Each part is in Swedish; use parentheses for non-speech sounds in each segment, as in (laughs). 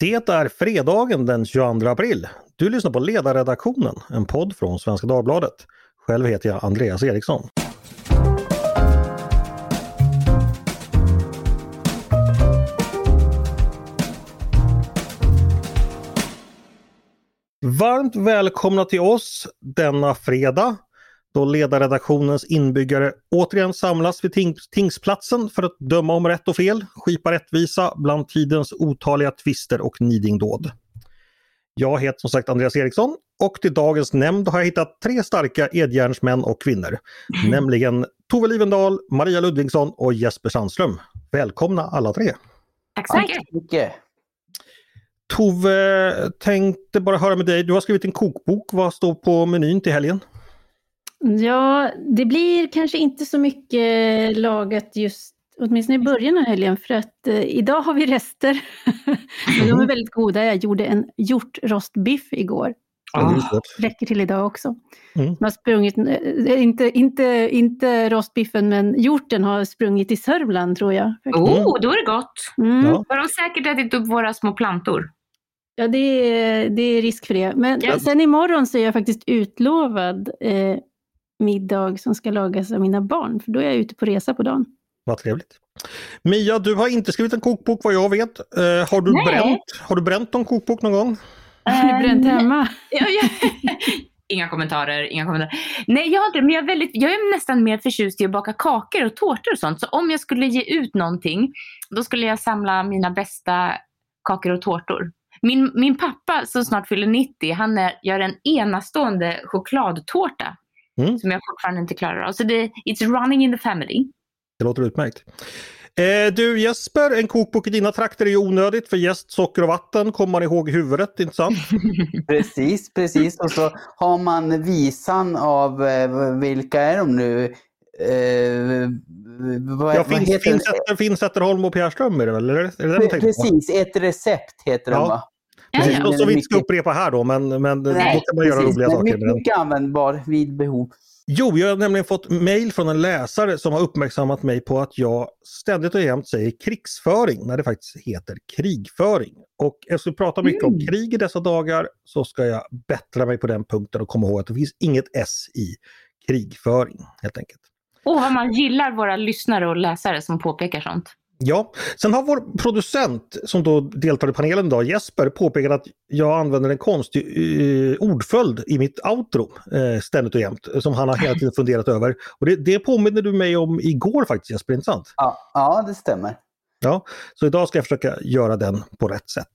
Det är fredagen den 22 april. Du lyssnar på Ledarredaktionen, en podd från Svenska Dagbladet. Själv heter jag Andreas Eriksson. Varmt välkomna till oss denna fredag då ledarredaktionens inbyggare återigen samlas vid tings tingsplatsen för att döma om rätt och fel, skipa rättvisa bland tidens otaliga tvister och nidingdåd. Jag heter som sagt Andreas Eriksson och till dagens nämnd har jag hittat tre starka edjärnsmän och kvinnor. Mm. Nämligen Tove Livendal, Maria Ludvigsson och Jesper Sandström. Välkomna alla tre! Tack så mycket! Tove, tänkte bara höra med dig, du har skrivit en kokbok. Vad står på menyn till helgen? Ja, det blir kanske inte så mycket lagat just åtminstone i början av helgen för att eh, idag har vi rester. (laughs) de är mm. väldigt goda. Jag gjorde en hjortrostbiff igår. Ah. Räcker till idag också. Mm. har sprungit, eh, inte, inte, inte rostbiffen men hjorten har sprungit i Sörmland tror jag. Oh, då är det gott! Mm. Ja. Har de säkert ätit upp våra små plantor? Ja, det är, det är risk för det. Men ja. sen imorgon så är jag faktiskt utlovad eh, middag som ska lagas av mina barn, för då är jag ute på resa på dagen. Vad trevligt. Mia, du har inte skrivit en kokbok vad jag vet. Uh, har, du bränt, har du bränt någon kokbok någon gång? Har du bränt hemma? (laughs) (laughs) inga kommentarer, inga kommentarer. Nej, jag har inte men jag är, väldigt, jag är nästan mer förtjust i att baka kakor och tårtor och sånt. Så om jag skulle ge ut någonting, då skulle jag samla mina bästa kakor och tårtor. Min, min pappa som snart fyller 90, han är, gör en enastående chokladtårta mm. som jag fortfarande inte klarar av. Så det, it's running in the family. Det låter utmärkt. Eh, du Jesper, en kokbok i dina trakter är ju onödigt för jäst, socker och vatten kommer man ihåg i huvudet, inte sant? (laughs) precis, precis. Och så har man visan av, eh, vilka är de nu? Eh, vad, ja, Zetterholm och Pierre Ström är det väl? Är det, är det precis, ett recept heter ja. de va? Precis, ja, ja. som vi inte ska upprepa här då, men, men Nej, då kan man göra roliga saker. Mycket, mycket användbar vid behov. Jo, jag har nämligen fått mail från en läsare som har uppmärksammat mig på att jag ständigt och jämt säger krigsföring när det faktiskt heter krigföring. Och eftersom vi pratar mycket mm. om krig i dessa dagar så ska jag bättra mig på den punkten och komma ihåg att det finns inget S i krigföring helt enkelt. Och vad man gillar våra lyssnare och läsare som påpekar sånt. Ja, sen har vår producent som då deltar i panelen idag, Jesper, påpekat att jag använder en konstig eh, ordföljd i mitt outro eh, ständigt och jämt, som han har hela tiden funderat (laughs) över. Och det, det påminner du mig om igår faktiskt Jesper, inte sant? Ja, ja, det stämmer. Ja, så idag ska jag försöka göra den på rätt sätt.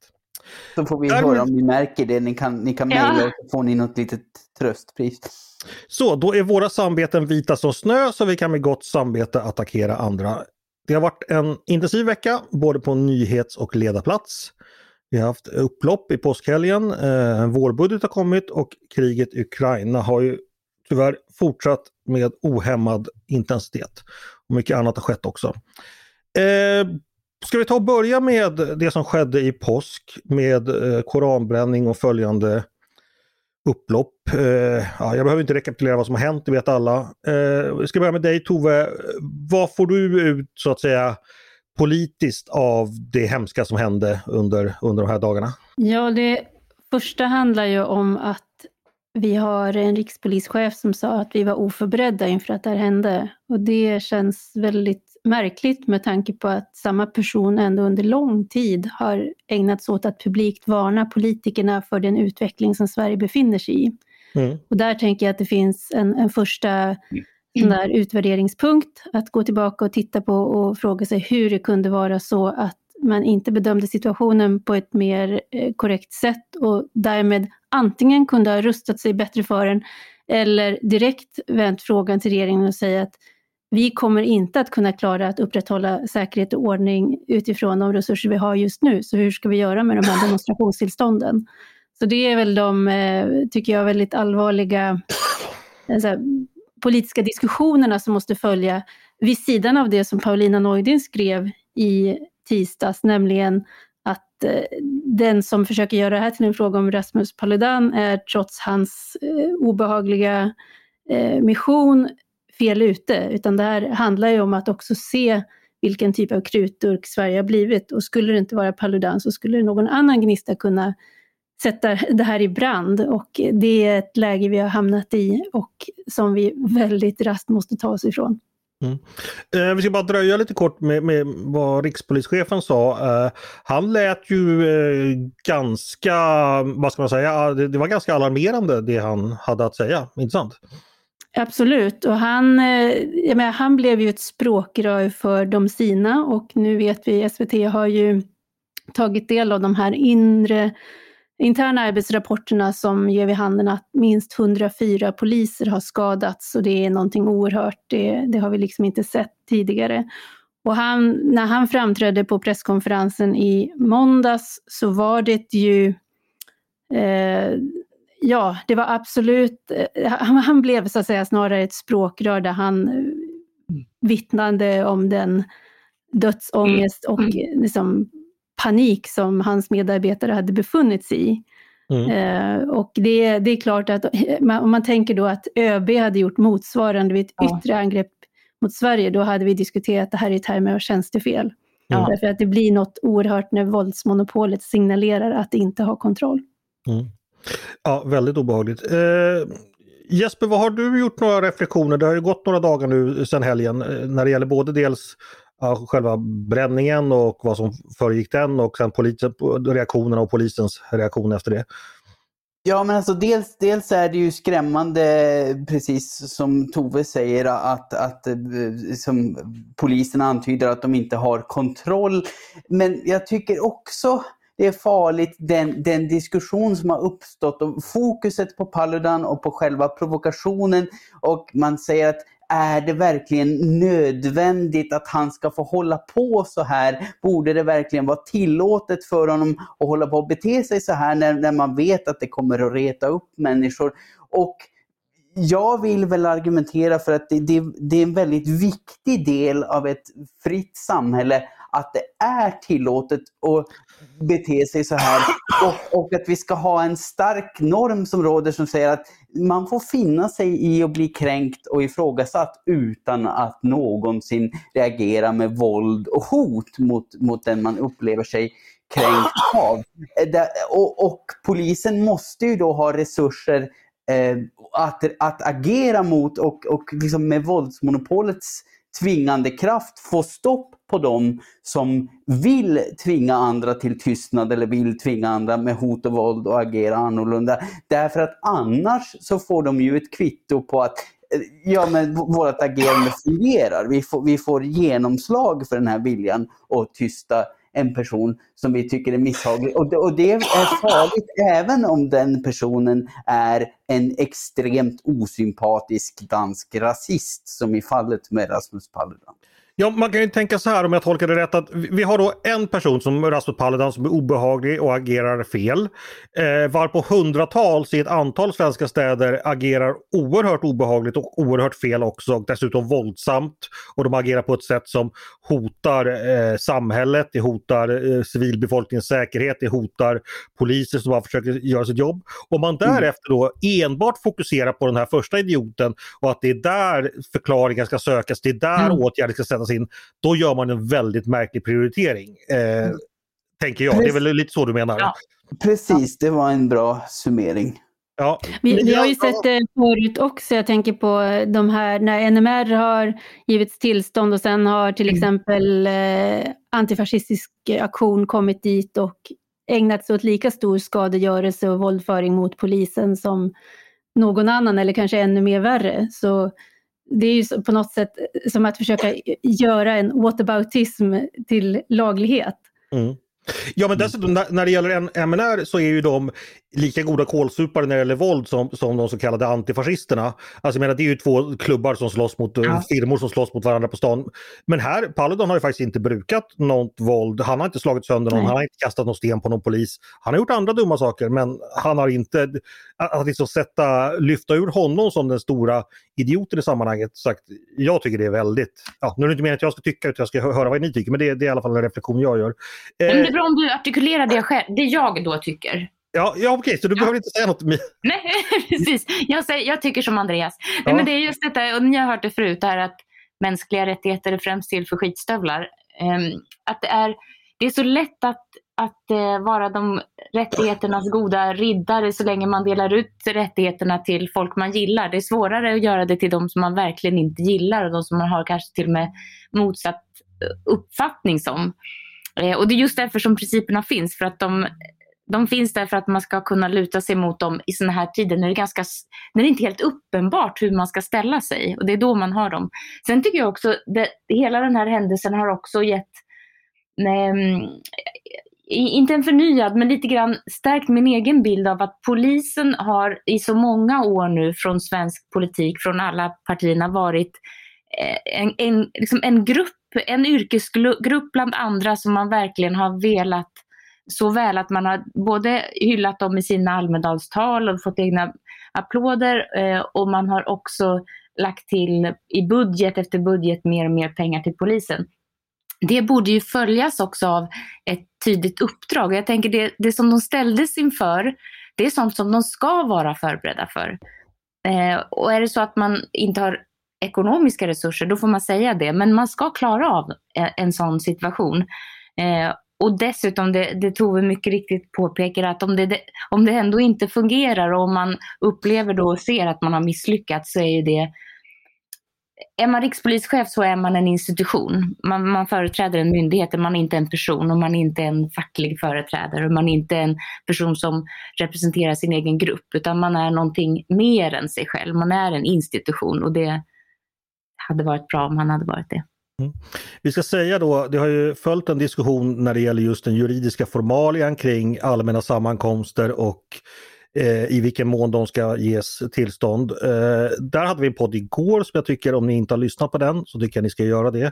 Så får vi Därmed... höra om ni märker det, ni kan, ni kan mejla ja. och så får ni något litet tröstpris. Så, då är våra samveten vita som snö så vi kan med gott samvete attackera andra det har varit en intensiv vecka både på nyhets och ledarplats. Vi har haft upplopp i påskhelgen, eh, en vårbudget har kommit och kriget i Ukraina har ju tyvärr fortsatt med ohämmad intensitet. Och mycket annat har skett också. Eh, ska vi ta och börja med det som skedde i påsk med eh, koranbränning och följande upplopp. Eh, ja, jag behöver inte rekapitulera vad som har hänt, det vet alla. Eh, vi ska börja med dig Tove. Vad får du ut så att säga politiskt av det hemska som hände under, under de här dagarna? Ja, det första handlar ju om att vi har en rikspolischef som sa att vi var oförberedda inför att det här hände. Och det känns väldigt märkligt med tanke på att samma person ändå under lång tid har ägnat sig åt att publikt varna politikerna för den utveckling som Sverige befinner sig i. Mm. Och där tänker jag att det finns en, en första där utvärderingspunkt att gå tillbaka och titta på och fråga sig hur det kunde vara så att man inte bedömde situationen på ett mer eh, korrekt sätt och därmed antingen kunde ha rustat sig bättre för den eller direkt vänt frågan till regeringen och säga att vi kommer inte att kunna klara att upprätthålla säkerhet och ordning utifrån de resurser vi har just nu. Så hur ska vi göra med de här demonstrationstillstånden? Så det är väl de, eh, tycker jag, väldigt allvarliga alltså, politiska diskussionerna som måste följa vid sidan av det som Paulina Neudin skrev i tisdags, nämligen att eh, den som försöker göra det här till en fråga om Rasmus Paludan är trots hans obehagliga mission fel ute, utan det här handlar ju om att också se vilken typ av krutdurk Sverige har blivit. Och skulle det inte vara Paludan så skulle någon annan gnista kunna sätta det här i brand. Och det är ett läge vi har hamnat i och som vi väldigt raskt måste ta oss ifrån. Mm. Eh, vi ska bara dröja lite kort med, med vad rikspolischefen sa. Eh, han lät ju eh, ganska, vad ska man säga, det, det, var ganska alarmerande det han hade att säga, inte sant? Absolut, och han, eh, jag menar, han blev ju ett språkrör för de sina och nu vet vi, SVT har ju tagit del av de här inre interna arbetsrapporterna som ger vid handen att minst 104 poliser har skadats och det är någonting oerhört. Det, det har vi liksom inte sett tidigare. Och han, när han framträdde på presskonferensen i måndags så var det ju eh, Ja, det var absolut, eh, han, han, blev så att säga snarare ett språkrör där han eh, vittnade om den dödsångest och mm. liksom panik som hans medarbetare hade befunnit sig i. Mm. Eh, och det, det är klart att om man tänker då att ÖB hade gjort motsvarande vid ett ja. yttre angrepp mot Sverige, då hade vi diskuterat det här i termer av tjänstefel. Ja. Därför att det blir något oerhört när våldsmonopolet signalerar att det inte har kontroll. Mm. Ja, väldigt obehagligt. Eh, Jesper, vad har du gjort några reflektioner? Det har ju gått några dagar nu sedan helgen eh, när det gäller både dels ja, själva bränningen och vad som föregick den och sen polisen, reaktionerna och polisens reaktion efter det. Ja, men alltså dels, dels är det ju skrämmande, precis som Tove säger, att, att eh, som polisen antyder att de inte har kontroll. Men jag tycker också det är farligt den, den diskussion som har uppstått och fokuset på Paludan och på själva provokationen och man säger att är det verkligen nödvändigt att han ska få hålla på så här? Borde det verkligen vara tillåtet för honom att hålla på och bete sig så här när, när man vet att det kommer att reta upp människor? Och jag vill väl argumentera för att det, det, det, är en väldigt viktig del av ett fritt samhälle att det är tillåtet att bete sig så här och, och, att vi ska ha en stark norm som råder som säger att man får finna sig i att bli kränkt och ifrågasatt utan att någonsin reagera med våld och hot mot, mot den man upplever sig kränkt av. Och, och polisen måste ju då ha resurser eh, att, att agera mot och, och liksom med våldsmonopolets tvingande kraft få stopp på dem som vill tvinga andra till tystnad eller vill tvinga andra med hot och våld att agera annorlunda. Därför att annars så får de ju ett kvitto på att eh, ja, men vårt agerande fungerar. Vi får, vi får genomslag för den här viljan att tysta en person som vi tycker är misshaglig. Och det, och det är farligt även om den personen är en extremt osympatisk dansk rasist som i fallet med Rasmus Paludan. Ja, man kan ju tänka så här om jag tolkar det rätt att vi har då en person som Rasmus Paludan som är obehaglig och agerar fel. Eh, varpå hundratals i ett antal svenska städer agerar oerhört obehagligt och oerhört fel också och dessutom våldsamt. Och de agerar på ett sätt som hotar eh, samhället, det hotar eh, civilbefolkningens säkerhet, det hotar poliser som bara försöker göra sitt jobb. Om man mm. därefter då enbart fokuserar på den här första idioten och att det är där förklaringen ska sökas, det är där mm. åtgärder ska sättas in, då gör man en väldigt märklig prioritering. Eh, mm. Tänker jag, det är väl lite så du menar? Ja. Precis, det var en bra summering. Ja. Vi, vi, har ju sett det förut också. Jag tänker på de här när NMR har givits tillstånd och sen har till mm. exempel eh, antifascistisk aktion kommit dit och ägnat sig åt lika stor skadegörelse och våldföring mot polisen som någon annan eller kanske ännu mer värre. Så det är ju på något sätt eh, som att försöka eh, göra en whataboutism till laglighet. Mm. Ja men dessutom när det gäller MNR så är ju de lika goda kålsupare när det gäller våld som, som de så kallade antifascisterna. Alltså jag menar det är ju två klubbar som slåss mot, ja. firmor som slåss mot varandra på stan. Men här, Paludan har ju faktiskt inte brukat något våld. Han har inte slagit sönder någon, Nej. han har inte kastat någon sten på någon polis. Han har gjort andra dumma saker men han har inte, att liksom sätta, lyfta ur honom som den stora idioten i sammanhanget. Sagt, jag tycker det är väldigt, ja, nu är det inte meningen att jag ska tycka utan jag ska höra vad ni tycker men det, det är i alla fall en reflektion jag gör. Är bra om du artikulerar det, själv, det jag då tycker. Ja, ja okej, så du ja. behöver inte säga något. Nej, (laughs) precis. Jag, säger, jag tycker som Andreas. Ja. Nej, men det är just detta, och ni har hört det förut, här att mänskliga rättigheter är främst till för skitstövlar. Ehm, att det är, det är så lätt att, att eh, vara de rättigheternas goda riddare så länge man delar ut rättigheterna till folk man gillar. Det är svårare att göra det till de som man verkligen inte gillar och de som man har kanske till och med motsatt uppfattning som. Eh, och det är just därför som principerna finns, för att de, de finns där för att man ska kunna luta sig mot dem i sådana här tider när det, är ganska, när det inte är helt uppenbart hur man ska ställa sig. Och det är då man har dem. Sen tycker jag också, att hela den här händelsen har också gett ehm, nej, inte en förnyad, men lite grann stärkt min egen bild av att polisen har i så många år nu från svensk politik, från alla partierna varit eh, Eh, en, en, liksom en grupp, en yrkesgrupp bland andra som man verkligen har velat så väl att man har både hyllat dem i sina Almedalstal och fått egna applåder eh, och man har också lagt till i budget efter budget mer och mer pengar till polisen. Det borde ju följas också av ett tydligt uppdrag. Jag tänker det, det som de ställdes inför, det är sånt som de ska vara förberedda för. Eh, och är det så att man inte har ekonomiska resurser, då får man säga det. Men man ska klara av eh, en, sån situation. Eh, och dessutom, det, det Tove mycket riktigt påpekar, att om det, om det ändå inte fungerar och om man upplever då och ser att man har misslyckats så är ju det är man rikspolischef så är man en institution. Man, man företräder en myndighet, man är inte en person och man är inte en facklig företrädare och man är inte en person som representerar sin egen grupp utan man är någonting mer än sig själv. Man är en institution och det hade varit bra om han hade varit det. Mm. Vi ska säga då, det har ju följt en diskussion när det gäller just den juridiska formalian kring allmänna sammankomster och Eh, i vilken mån de ska ges tillstånd. Eh, där hade vi en podd igår som jag tycker, om ni inte har lyssnat på den, så tycker jag ni ska göra det.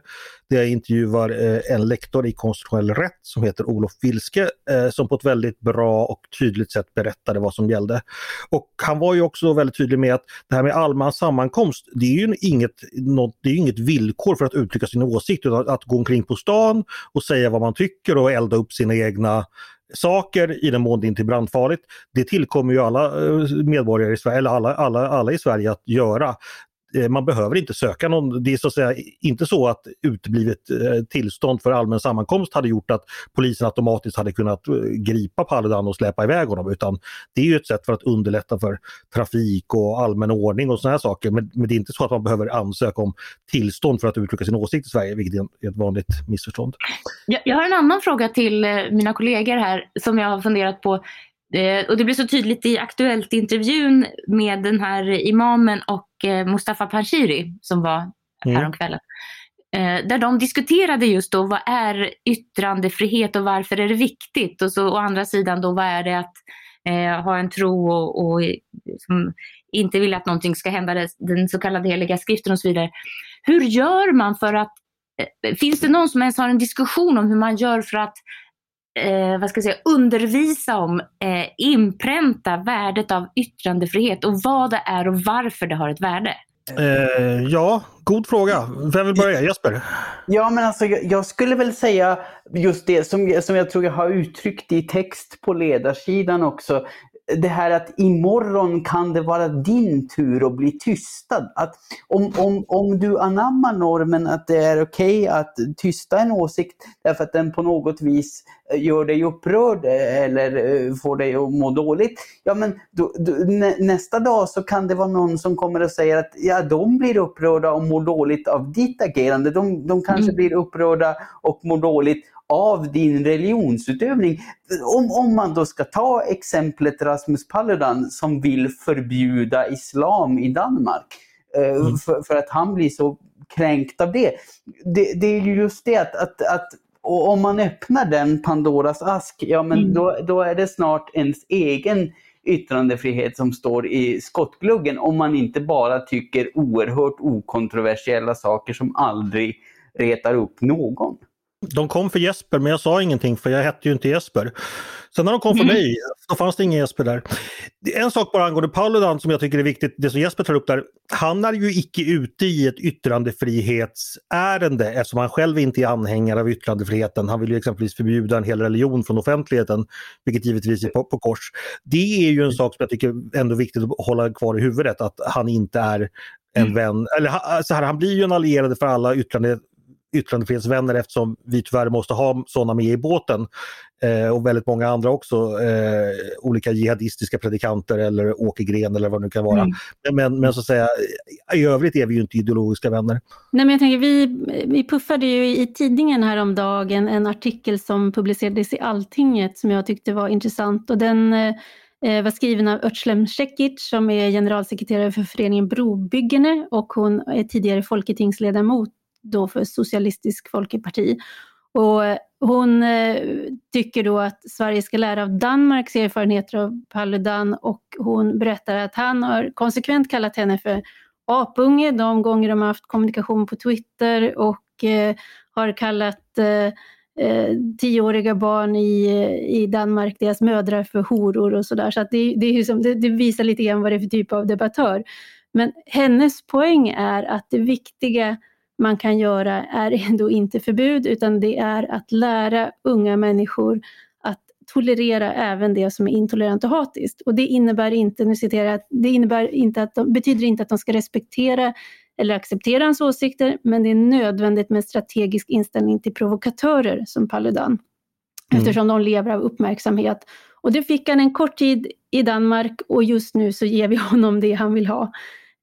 Där jag intervjuar eh, en lektor i konstitutionell rätt som heter Olof Wilske eh, som på ett väldigt bra och tydligt sätt berättade vad som gällde. Och han var ju också väldigt tydlig med att det här med allmän sammankomst, det är ju inget, något, det är inget villkor för att uttrycka sin åsikt, utan att gå omkring på stan och säga vad man tycker och elda upp sina egna saker i den mån det inte är brandfarligt. Det tillkommer ju alla eh, medborgare i Sverige, eller alla, alla, alla i Sverige att göra. Eh, man behöver inte söka någon, det är så att säga inte så att uteblivet eh, tillstånd för allmän sammankomst hade gjort att polisen automatiskt hade kunnat eh, gripa Paludan och släpa iväg honom utan det är ju ett sätt för att underlätta för trafik och allmän ordning och sådana saker. Men, men, det är inte så att man behöver ansöka om tillstånd för att uttrycka sin åsikt i Sverige, vilket är ett vanligt missförstånd. Jag, jag har en annan fråga till mina kollegor här som jag har funderat på. Eh, och det blev så tydligt i Aktuellt-intervjun med den här imamen och eh, Mustafa Panshiri som var mm. häromkvällen. Eh, där de diskuterade just då vad är yttrandefrihet och varför är det viktigt? Och så å andra sidan då vad är det att eh, ha en tro och, och som inte vill att någonting ska hända, den så kallade heliga skriften och så vidare. Hur gör man för att, eh, finns det någon som ens har en diskussion om hur man gör för att eh, vad ska jag säga, undervisa om, eh, inpränta värdet av yttrandefrihet och vad det är och varför det har ett värde? Eh, ja, god fråga. Vem vill börja? Jesper? Ja, men alltså jag, jag, skulle väl säga just det som, som jag tror jag har uttryckt i text på ledarsidan också det här att imorgon kan det vara din tur att bli tystad. Att om, om, om du anammar normen att det är okej okay att tysta en åsikt därför att den på något vis eh, gör dig upprörd eller eh, får dig att må dåligt. Ja men då, då, nä, nästa dag så kan det vara någon som kommer och säger att ja, de blir upprörda och mår dåligt av ditt agerande. De, de kanske mm. blir upprörda och mår dåligt av din religionsutövning. Om, om man då ska ta exemplet Rasmus Paludan som vill förbjuda islam i Danmark. Eh, mm. För, för, att han blir så kränkt av det. Det, det är ju just det att, att, att om man öppnar den Pandoras ask, ja men mm. då, då är det snart ens egen yttrandefrihet som står i skottgluggen om man inte bara tycker oerhört okontroversiella saker som aldrig retar upp någon. De kom för Jesper men jag sa ingenting för jag hette ju inte Jesper. Sen när de kom för mm. mig, då fanns det ingen Jesper där. En sak bara angående Paludan som jag tycker är viktigt, det som Jesper tar upp där. Han är ju icke ute i ett yttrandefrihetsärende eftersom han själv inte är anhängare av yttrandefriheten. Han vill ju exempelvis förbjuda en hel religion från offentligheten, vilket givetvis är på, på kors. Det är ju en sak som jag tycker ändå är viktigt att hålla kvar i huvudet, att han inte är en mm. vän, eller så här, han blir ju en allierad för alla yttrande, yttrandefrihetsvänner eftersom vi tyvärr måste ha sådana med i båten. Eh, och väldigt många andra också, eh, olika jihadistiska predikanter eller Åkergren eller vad det nu kan vara. Mm. Men, men så att säga, i övrigt är vi ju inte ideologiska vänner. Nej, men jag tänker, vi, vi puffade ju i tidningen häromdagen en artikel som publicerades i Alltinget som jag tyckte var intressant och den eh, var skriven av Özlem Cekic som är generalsekreterare för föreningen Brobyggene och hon är tidigare folketingsledamot då för Socialistisk Folkeparti. Och eh, hon eh, tycker då att Sverige ska lära av Danmarks erfarenheter av Paludan och hon berättar att han har konsekvent kallat henne för apunge de gånger de har haft kommunikation på Twitter och eh, har kallat eh, eh tioåriga barn i, i Danmark, deras mödrar för horor och sådär. Så, så det, det, är som, det, det, visar lite grann vad det är för typ av debattör. Men hennes poäng är att det viktiga man kan göra är (laughs) ändå inte förbud utan det är att lära unga människor att tolerera även det som är intolerant och hatiskt. Och det innebär inte, nu citerar jag, det innebär inte att de, betyder inte att de ska respektera eller acceptera hans åsikter, men det är nödvändigt med strategisk inställning till provokatörer som Paludan. Mm. Eftersom de lever av uppmärksamhet. Och det fick han en kort tid i Danmark och just nu så ger vi (laughs) honom det han vill ha.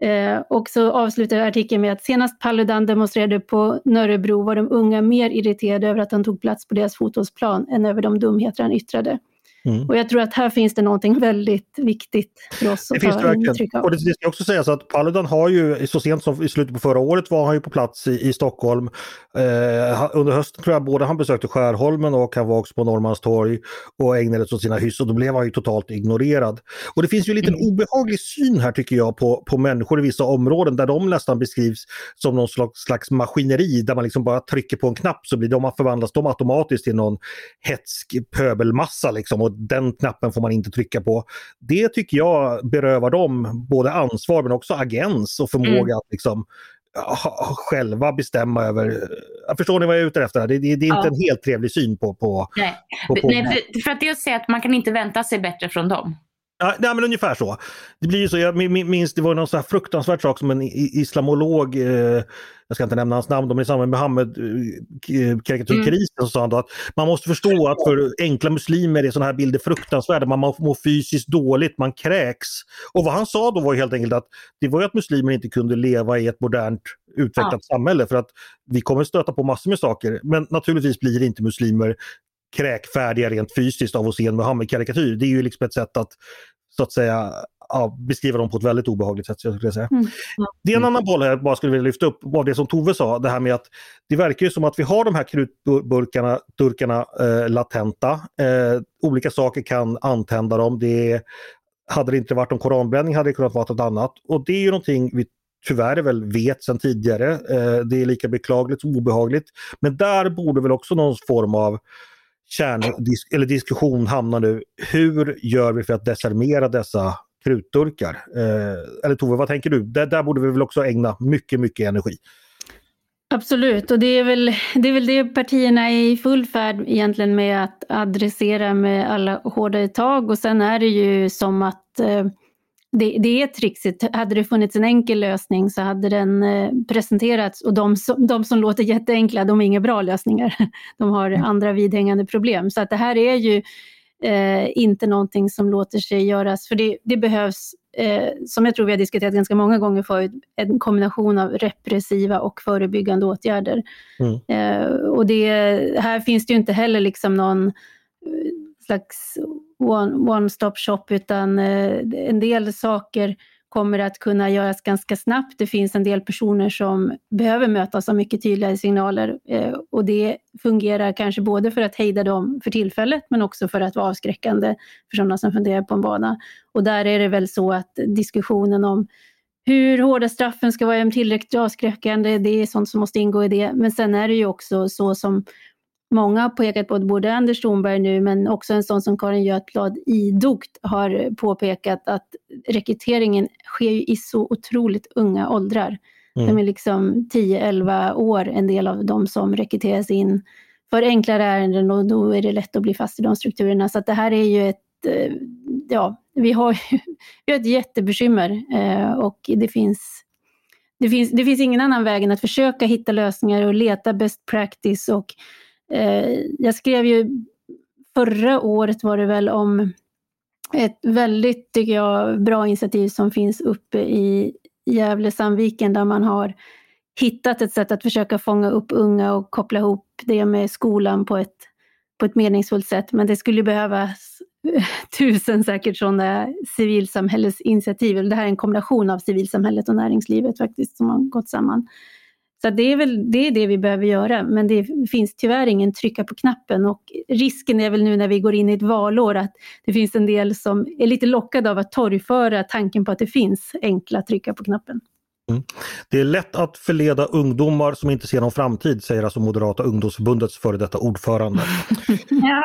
Eh, och så avslutar artikeln med att senast Paludan demonstrerade på Nörrebro var de unga mer irriterade över att han tog plats på deras fotbollsplan än över de dumheter han yttrade. Mm. Och jag tror att här finns det någonting väldigt viktigt för oss att ta intryck av. Och det, det ska också sägas att Paludan har ju, så sent som i slutet på förra året var han ju på plats i, i Stockholm. Eh, under hösten tror jag både han besökte Skärholmen och han var också på Norrmalmstorg och ägnade sig åt sina hyss och då blev han ju totalt ignorerad. Och det finns ju en liten mm. obehaglig syn här tycker jag på, på människor i vissa områden där de nästan beskrivs som någon slags, slags maskineri där man liksom bara trycker på en knapp så blir de, förvandlas de automatiskt till någon hetsk pöbelmassa liksom och den knappen får man inte trycka på. Det tycker jag berövar dem både ansvar men också agens och förmåga mm. att liksom själva bestämma över... Förstår ni vad jag är ute efter? Det, det, det är inte ja. en helt trevlig syn på... på, Nej, på, på Nej för, för, att det säga att man kan inte vänta sig bättre från dem. Ja, nej, men ungefär så. Det blir ju så, jag minns det var någon så här fruktansvärd sak som en islamolog, eh, jag ska inte nämna hans namn, är i samband med Muhammed-karikatyrkrisen, eh, mm. så sa han att man måste förstå att för enkla muslimer är sådana här bilder fruktansvärda, man mår fysiskt dåligt, man kräks. Och vad han sa då var helt enkelt att det var att muslimer inte kunde leva i ett modernt utvecklat ja. samhälle för att vi kommer stöta på massor med saker, men naturligtvis blir inte muslimer kräkfärdiga rent fysiskt av att se en Muhammed-karikatyr. Det är ju liksom ett sätt att så att säga ja, beskriva dem på ett väldigt obehagligt sätt. Jag skulle säga. Mm. Det är en annan boll här jag bara skulle vilja lyfta upp var det som Tove sa, det här med att det verkar ju som att vi har de här krutburkarna, turkarna eh, latenta. Eh, olika saker kan antända dem. Det hade det inte varit om koranbränning hade det kunnat vara något annat. Och det är ju någonting vi tyvärr väl vet sedan tidigare. Eh, det är lika beklagligt som obehagligt. Men där borde väl också någon form av kärndisk eller diskussion hamnar nu. Hur gör vi för att desarmera dessa krutdurkar? Eh, eller Tove, vad tänker du? Där, där borde vi väl också ägna mycket, mycket energi. Absolut, och det är, väl, det är väl det partierna är i full färd egentligen med att adressera med alla hårdare tag och sen är det ju som att eh, det, det är trixigt. Hade det funnits en enkel lösning så hade den eh, presenterats och de som, de som låter jätteenkla, de är inga bra lösningar. (laughs) De har mm. andra vidhängande problem. Så att det här är ju eh, inte någonting som låter sig göras, för det, det behövs, eh, som jag tror vi har diskuterat ganska många gånger förut, en kombination av repressiva och förebyggande åtgärder. Mm. Eh, och det, här finns det ju inte heller liksom någon eh, slags one-stop shop utan eh, en del saker kommer att kunna göras ganska snabbt. Det finns en del personer som behöver mötas av mycket tydligare signaler eh, och det fungerar kanske både för att hejda dem för tillfället men också för att vara avskräckande för sådana som funderar på en bana. Och där är det väl så att diskussionen om hur hårda straffen ska vara tillräckligt avskräckande, det är sånt som måste ingå i det. Men sen är det ju också så som Många har pekat på, både Anders Thornberg nu men också en sån som Karin Götblad idogt har påpekat att rekryteringen sker ju i så otroligt unga åldrar. Mm. De är liksom 10-11 år en del av de som rekryteras in för enklare ärenden och då är det lätt att bli fast i de strukturerna. Så att det här är ju ett, eh, ja, vi har, (laughs) vi har ett jättebekymmer eh, och det finns det, finns, det finns ingen annan väg än att försöka hitta lösningar och leta best practice. Och, Eh, jag skrev ju förra året var det väl om ett väldigt, tycker jag, bra initiativ som finns uppe i Gävle-Sandviken där man har hittat ett sätt att försöka fånga upp unga och koppla ihop det med skolan på ett, på ett meningsfullt sätt. Men det skulle behövas (laughs) tusen säkert sådana civilsamhällesinitiativ. Det här är en kombination av civilsamhället och näringslivet faktiskt som har gått samman. Så det är väl det, är det vi behöver göra, men det finns tyvärr ingen trycka på knappen och risken är väl nu när vi går in i ett valår att det finns en del som är lite lockade av att torgföra tanken på att det finns enkla trycka på knappen. Mm. Det är lätt att förleda ungdomar som inte ser någon framtid, säger alltså Moderata ungdomsförbundets före detta ordförande. (laughs) ja.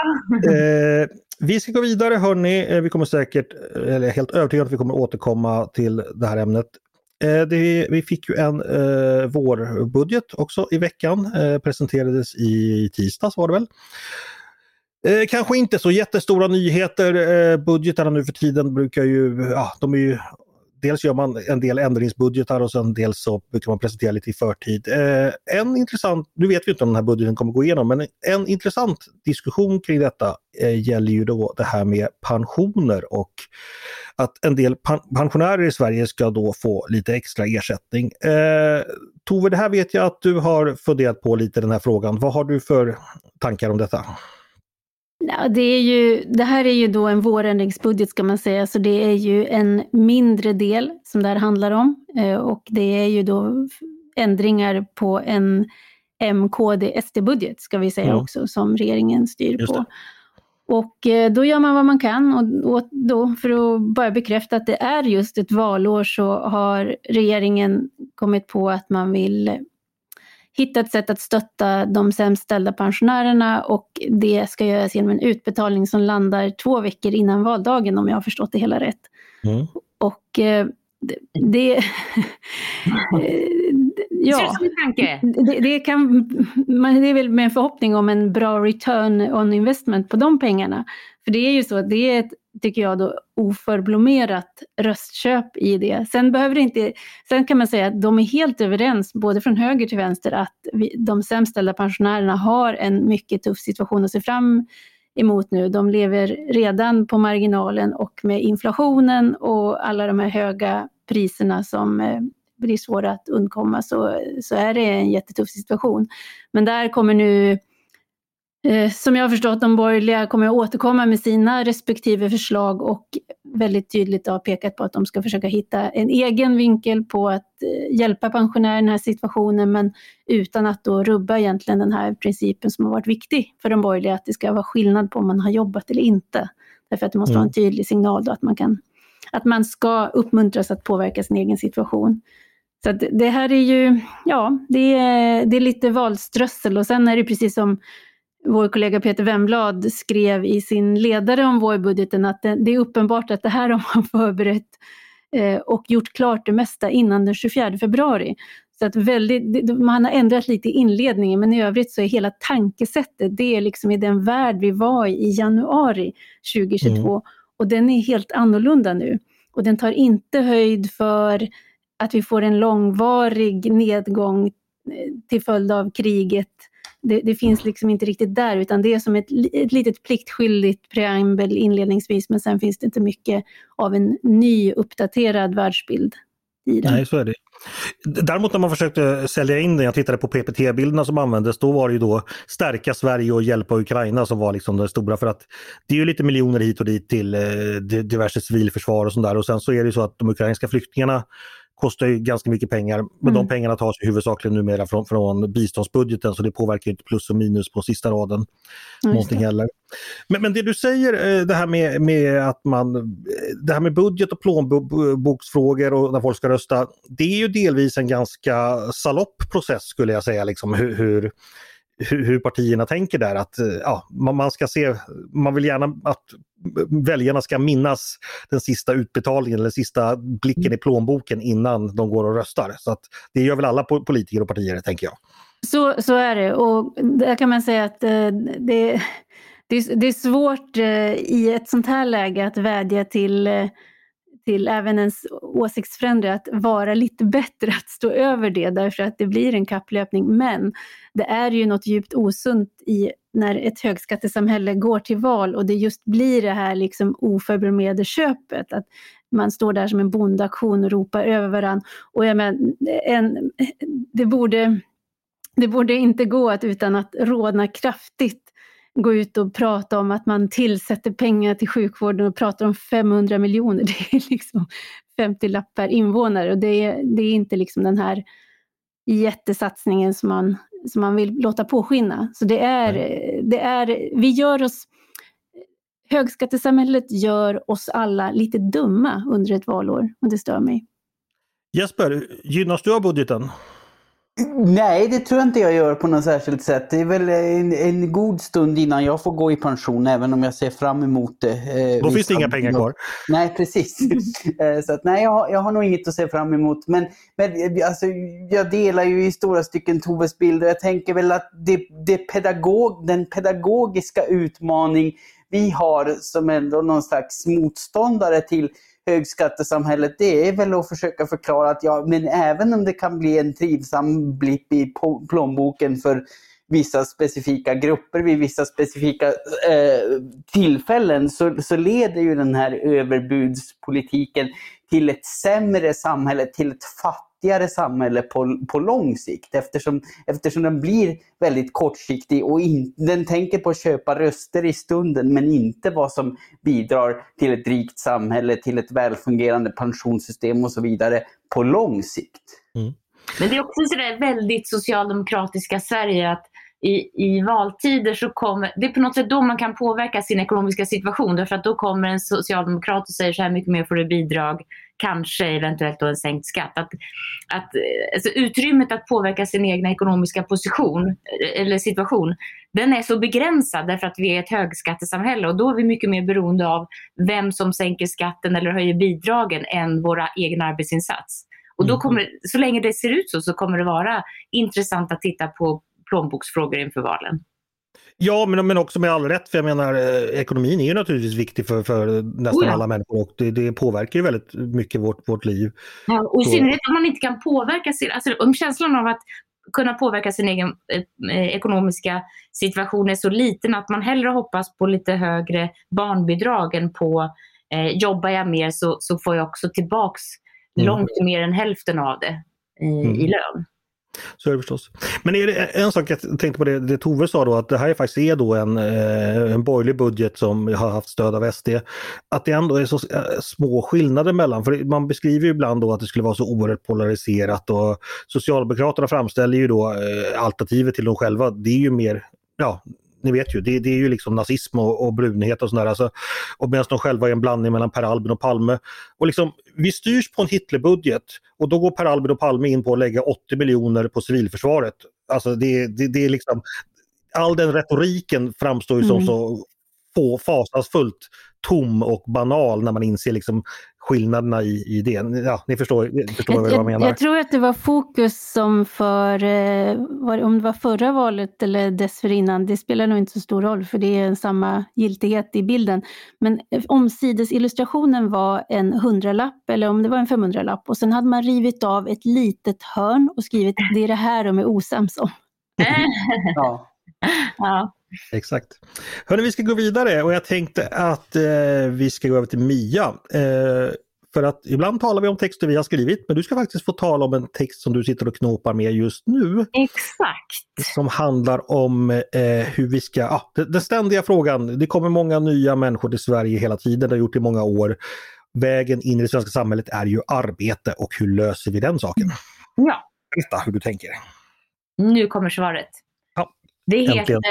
eh, vi ska gå vidare hörni. Eh, vi kommer säkert, eller helt övertygad att vi kommer återkomma till det här ämnet. Eh, det, vi fick ju en eh, vårbudget också i veckan, eh, presenterades i tisdags var det väl. Eh, kanske inte så jättestora nyheter. Eh, budgetarna nu för tiden brukar ju, ja, de är ju dels gör man en del ändringsbudgetar och sen dels så brukar man presentera lite i förtid. Eh, en intressant, nu vet vi inte om den här budgeten kommer gå igenom, men en intressant diskussion kring detta eh, gäller ju då det här med pensioner och att en del pan pensionärer i Sverige ska då få lite extra ersättning. Eh, Tove, det här vet jag att du har funderat på lite den här frågan. Vad har du för tankar om detta? Ja, det, är ju, det här är ju då en vårändringsbudget ska man säga, så det är ju en mindre del som det här handlar om. Eh, och det är ju då ändringar på en MKD-SD-budget ska vi säga mm. också, som regeringen styr på. Och eh, då gör man vad man kan och då för att bara bekräfta att det är just ett valår så har regeringen kommit på att man vill hitta ett sätt att stötta de sämst ställda pensionärerna och det ska göras genom en utbetalning som landar två veckor innan valdagen om jag har förstått det hela rätt. Mm. Och eh, det, det (laughs) ja, det, det, kan, det är väl med en förhoppning om en bra return on investment på de pengarna. För det är ju så att det är ett, tycker jag, då, oförblommerat röstköp i det. Sen, behöver det inte, sen kan man säga att de är helt överens, både från höger till vänster, att vi, de sämst ställda pensionärerna har en mycket tuff situation att se fram emot nu. De lever redan på marginalen och med inflationen och alla de här höga priserna som eh, blir svåra att undkomma så, så är det en jättetuff situation. Men där kommer nu som jag har förstått de borgerliga kommer att återkomma med sina respektive förslag och väldigt tydligt har pekat på att de ska försöka hitta en egen vinkel på att eh, hjälpa pensionärer i den här situationen men utan att då rubba egentligen den här principen som har varit viktig för de borgerliga, att det ska vara skillnad på om man har jobbat eller inte. Därför att det måste mm. vara en tydlig signal då att man, kan, att man ska uppmuntras att påverka sin egen situation. Så det här är ju, ja, det är, det är lite valströssel och sen är det precis som vår kollega Peter Wemblad skrev i sin ledare om vårbudgeten att det, är uppenbart att det här har man förberett eh, och gjort klart det mesta innan den 24 februari. Så att väldigt, man har ändrat lite i inledningen men i övrigt så är hela tankesättet, det är liksom i den värld vi var i i januari 2022 mm. och den är helt annorlunda nu. Och den tar inte höjd för att vi får en långvarig nedgång eh, till följd av kriget det, det, finns liksom inte riktigt där, utan det är som ett, ett litet pliktskyldigt preambel inledningsvis, men sen finns det inte mycket av en ny uppdaterad världsbild i den. Nej, så är det. Däremot när man försökte sälja in den, jag tittade på PPT-bilderna som användes, då var det ju då stärka Sverige och hjälpa Ukraina som var liksom det stora för att det är ju lite miljoner hit och dit till eh, diverse civilförsvar och sånt där och sen så är det ju så att de ukrainska flyktingarna kostar ju ganska mycket pengar. Men mm. de pengarna tas ju huvudsakligen numera från, från biståndsbudgeten så det påverkar inte plus och minus på sista raden. någonting heller. Men, men det du säger, eh, det här med, med att man, det här med budget och plånboksfrågor och när folk ska rösta, det är ju delvis en ganska salopp process skulle jag säga, liksom hur, hur hur, partierna tänker där. Att eh, ja, man, ska se, man vill gärna att väljarna ska minnas den sista utbetalningen eller sista blicken i plånboken innan de går och röstar. Så att det gör väl alla politiker och partier, tänker jag. Så, så är det och där kan man säga att eh, det, det, det är svårt eh, i ett sånt här läge att vädja till eh, till även ens åsiktsfränder att vara lite bättre, att stå över det, därför att det blir en kapplöpning. Men det är ju något djupt osunt i när ett högskattesamhälle går till val och det just blir det här liksom oförberedd köpet. Att man står där som en bondaktion och ropar över varandra. Och jag men, en, det, borde, det borde inte gå att utan att rådna kraftigt gå ut och prata om att man tillsätter pengar till sjukvården och pratar om 500 miljoner. (laughs) Det är liksom 50 lapp per invånare och det är, det är inte liksom den här jättesatsningen som man, som man vill låta påskina. Så det är, det är, vi gör oss, högskattesamhället gör oss alla lite dumma under ett valår och det stör mig. Jesper, gynnas du av budgeten? Nej, det tror jag inte jag gör på något särskilt sätt. Det är väl en, en god stund innan jag får gå i pension, även om jag ser fram emot det. Eh, Då finns det inga pengar kvar. (laughs) Nej, precis. Eh, så att, nej, jag har, jag har nog inget att se fram emot. Men, men alltså, jag delar ju i stora stycken Toves bild och jag tänker väl att det, det pedagog, den pedagogiska utmaning vi har som ändå någon slags motståndare till högskattesamhället, det är väl att försöka förklara att ja, men även om det kan bli en trivsam blipp i plånboken för vissa specifika grupper vid vissa specifika eh, tillfällen så, så leder ju den här överbudspolitiken till ett sämre samhälle, till ett fattigare samhälle på, på lång sikt eftersom, eftersom den blir väldigt kortsiktig och in, den tänker på att köpa röster i stunden men inte vad som bidrar till ett rikt samhälle, till ett välfungerande pensionssystem och så vidare på lång sikt. Mm. Men det är också sådär väldigt socialdemokratiska Sverige att i, i valtider så kommer, det är på något sätt då man kan påverka sin ekonomiska situation därför att då kommer en socialdemokrat och säger så här mycket mer får du bidrag, kanske eventuellt då en sänkt skatt. Att, att, alltså utrymmet att påverka sin egna ekonomiska position eller situation, den är så begränsad därför att vi är ett högskattesamhälle och då är vi mycket mer beroende av vem som sänker skatten eller höjer bidragen än våra egna arbetsinsats. Och då mm. kommer, så länge det ser ut så, så kommer det vara intressant att titta på plånboksfrågor inför valen. Ja, men, men också med all rätt. För jag menar, eh, ekonomin är ju naturligtvis viktig för, för nästan oh ja. alla människor och det, det, påverkar ju väldigt mycket vårt, vårt liv. Ja, och i synnerhet om man inte kan påverka sin, alltså om känslan av att kunna påverka sin egen eh, ekonomiska situation är så liten att man hellre hoppas på lite högre barnbidrag än på eh, jobbar jag mer så, så får jag också tillbaks mm. långt mer än hälften av det i, mm. i lön. Så är det förstås. Men är det en sak jag tänkte på det, det Tove sa då att det här faktiskt är då en, eh, en borgerlig budget som har haft stöd av SD. Att det ändå är så eh, små skillnader mellan, för man beskriver ju ibland då att det skulle vara så oerhört polariserat och Socialdemokraterna framställer ju då eh, alternativet till dem själva, det är ju mer ja, ni vet ju, det, det är ju liksom nazism och, och brunhet och sådär. Alltså, och medan de själva är en blandning mellan Per Albin och Palme. Och liksom, vi styrs på en Hitlerbudget och då går Per Albin och Palme in på att lägga 80 miljoner på civilförsvaret. Alltså det, det, det är liksom, all den retoriken framstår ju som mm. så få, fasansfullt tom och banal när man inser liksom skillnaderna i, i det. Ja, ni förstår, förstår jag, vad jag menar. Jag tror att det var fokus som för, eh, om det var förra valet eller dessförinnan, det spelar nog inte så stor roll för det är samma giltighet i bilden. Men omsidesillustrationen var en hundralapp eller om det var en 500-lapp och sen hade man rivit av ett litet hörn och skrivit det är det här de är osams om. (laughs) ja. ja. Exakt. Hörni, vi ska gå vidare och jag tänkte att eh, vi ska gå över till Mia. Eh, för att ibland talar vi om texter vi har skrivit, men du ska faktiskt få tala om en text som du sitter och knåpar med just nu. Exakt. Som handlar om eh, hur vi ska, ah, den ständiga frågan, det kommer många nya människor till Sverige hela tiden, det har gjort i många år. Vägen in i det svenska samhället är ju arbete och hur löser vi den saken? Ja. Berätta hur du tänker. Nu kommer svaret. Ja, det heter äntligen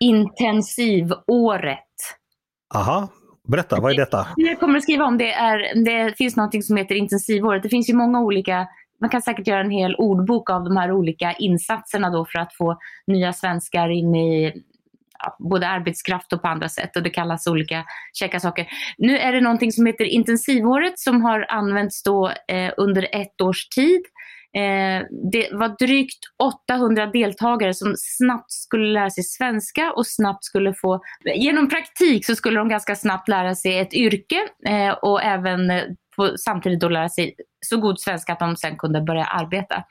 intensivåret. Aha, berätta, vad är detta? Det jag kommer att skriva om det är, det finns något som heter intensivåret. Det finns ju många olika, man kan säkert göra en hel ordbok av de här olika insatserna då för att få nya svenskar in i både arbetskraft och på andra sätt och det kallas olika käcka saker. Nu är det någonting som heter intensivåret som har använts då eh, under ett års tid Eh, det var drygt 800 deltagare som snabbt skulle lära sig svenska och snabbt skulle få, genom praktik så skulle de ganska snabbt lära sig ett yrke eh, och även eh, på, samtidigt då lära sig så god svenska att de sen kunde börja arbeta.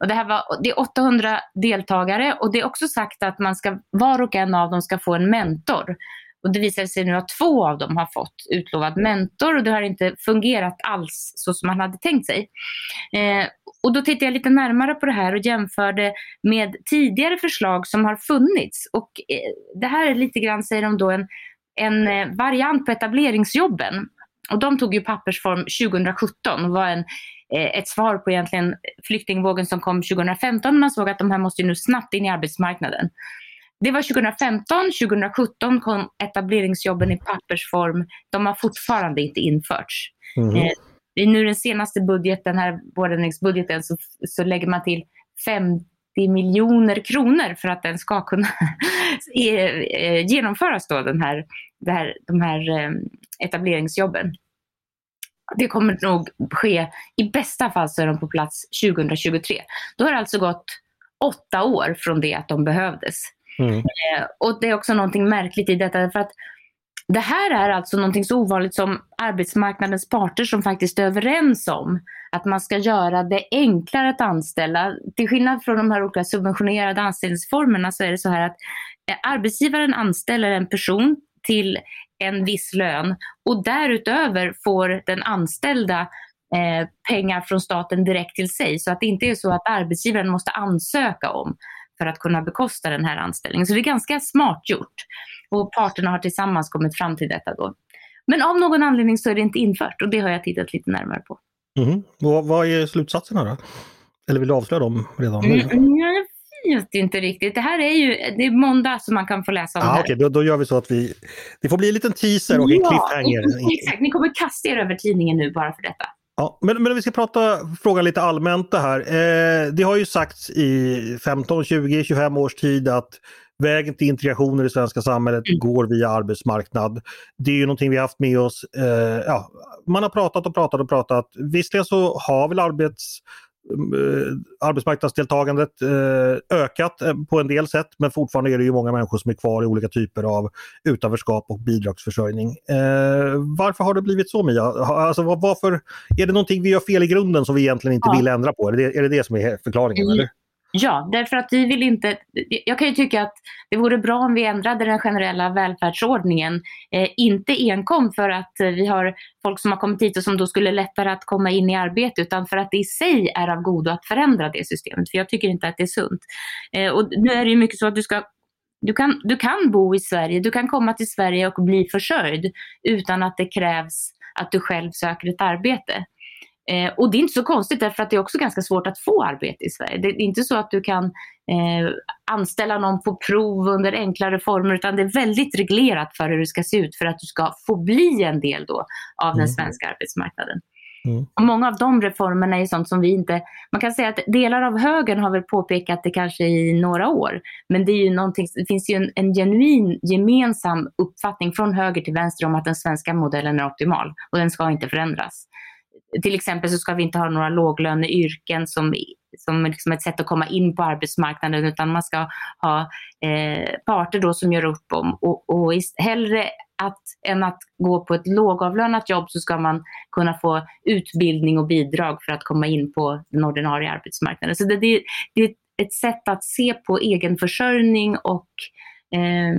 Och det, här var, det är 800 deltagare och det är också sagt att man ska, var och en av dem ska få en mentor. Och det visar sig nu att två av dem har fått utlovad mentor och det har inte fungerat alls så som man hade tänkt sig. Eh, och då tittade jag lite närmare på det här och jämförde med tidigare förslag som har funnits. Och eh, det här är lite grann, säger de då, en, en eh, variant på etableringsjobben. Och de tog ju pappersform 2017 och var en, eh, ett svar på egentligen flyktingvågen som kom 2015. Man såg att de här måste nu snabbt in i arbetsmarknaden. Det var 2015, 2017 kom etableringsjobben i pappersform. De har fortfarande inte införts. Mm. I nu den senaste budgeten, här vårändringsbudgeten, så, så lägger man till 50 miljoner kronor för att den ska kunna (laughs) eh, genomföras då, den här, det här, de här eh, etableringsjobben. Det kommer nog ske, i bästa fall så är de på plats 2023. Då har det alltså gått åtta år från det att de behövdes. Mm. Eh, och det är också någonting märkligt i detta för att det här är alltså någonting så ovanligt som arbetsmarknadens parter som faktiskt är överens om att man ska göra det enklare att anställa. Till skillnad från de här olika subventionerade anställningsformerna så är det så här att eh, arbetsgivaren anställer en person till en viss lön och därutöver får den anställda eh, pengar från staten direkt till sig. Så att det inte är så att arbetsgivaren måste ansöka om för att kunna bekosta den här anställningen. Så det är ganska smart gjort. Och parterna har tillsammans kommit fram till detta då. Men av någon anledning så är det inte infört och det har jag tittat lite närmare på. Mm. Och vad är slutsatserna då? Eller vill du avslöja dem redan nu? Mm, jag vet inte riktigt. Det här är ju det är måndag som man kan få läsa om ah, det Okej, okay. då, då, gör vi så att vi... Det får bli en liten teaser och en ja, cliffhanger. Exakt, ni kommer kasta er över tidningen nu bara för detta. Ja, men, men vi ska prata fråga lite allmänt det här. Eh, det har ju sagts i 15, 20, 25 års tid att vägen till integration i det svenska samhället mm. går via arbetsmarknad. Det är ju någonting vi haft med oss. Eh, ja, man har pratat och pratat och pratat. Visserligen så har väl arbets arbetsmarknadsdeltagandet eh, ökat eh, på en del sätt men fortfarande är det ju många människor som är kvar i olika typer av utanförskap och bidragsförsörjning. Varför har det blivit så Mia? Alltså, varför, är det någonting vi gör fel i grunden som vi egentligen inte ja. vill ändra på? Är det, är det det som är förklaringen? Mm. Eller? Ja, därför att vi vill inte... Jag kan ju tycka att det vore bra om vi ändrade den generella välfärdsordningen. Eh, inte enkom för att eh, vi har folk som har kommit hit och som då skulle lättare att komma in i arbete, utan för att det i sig är av godo att förändra det systemet. För jag tycker inte att det är sunt. Eh, och nu är det ju mycket så att du ska du kan, du kan bo i Sverige, du kan komma till Sverige och bli försörjd utan att det krävs att du själv söker ett arbete. Eh, och det är inte så konstigt därför att det är också ganska svårt att få arbete i Sverige. Det är inte så att du kan eh, anställa någon på prov under enklare former utan det är väldigt reglerat för hur det ska se ut för att du ska få bli en del då av mm. den svenska arbetsmarknaden. Mm. Och många av de reformerna är sånt som vi inte... Man kan säga att delar av högern har väl påpekat det kanske i några år. Men det, är ju det finns ju en, en genuin gemensam uppfattning från höger till vänster om att den svenska modellen är optimal och den ska inte förändras till exempel så ska vi inte ha några låglöneyrken som, som liksom ett sätt att komma in på arbetsmarknaden utan man ska ha eh, parter då som gör upp om och, och hellre att, än att gå på ett lågavlönat jobb så ska man kunna få utbildning och bidrag för att komma in på den ordinarie arbetsmarknaden. Så det, det, det är ett sätt att se på egenförsörjning och eh,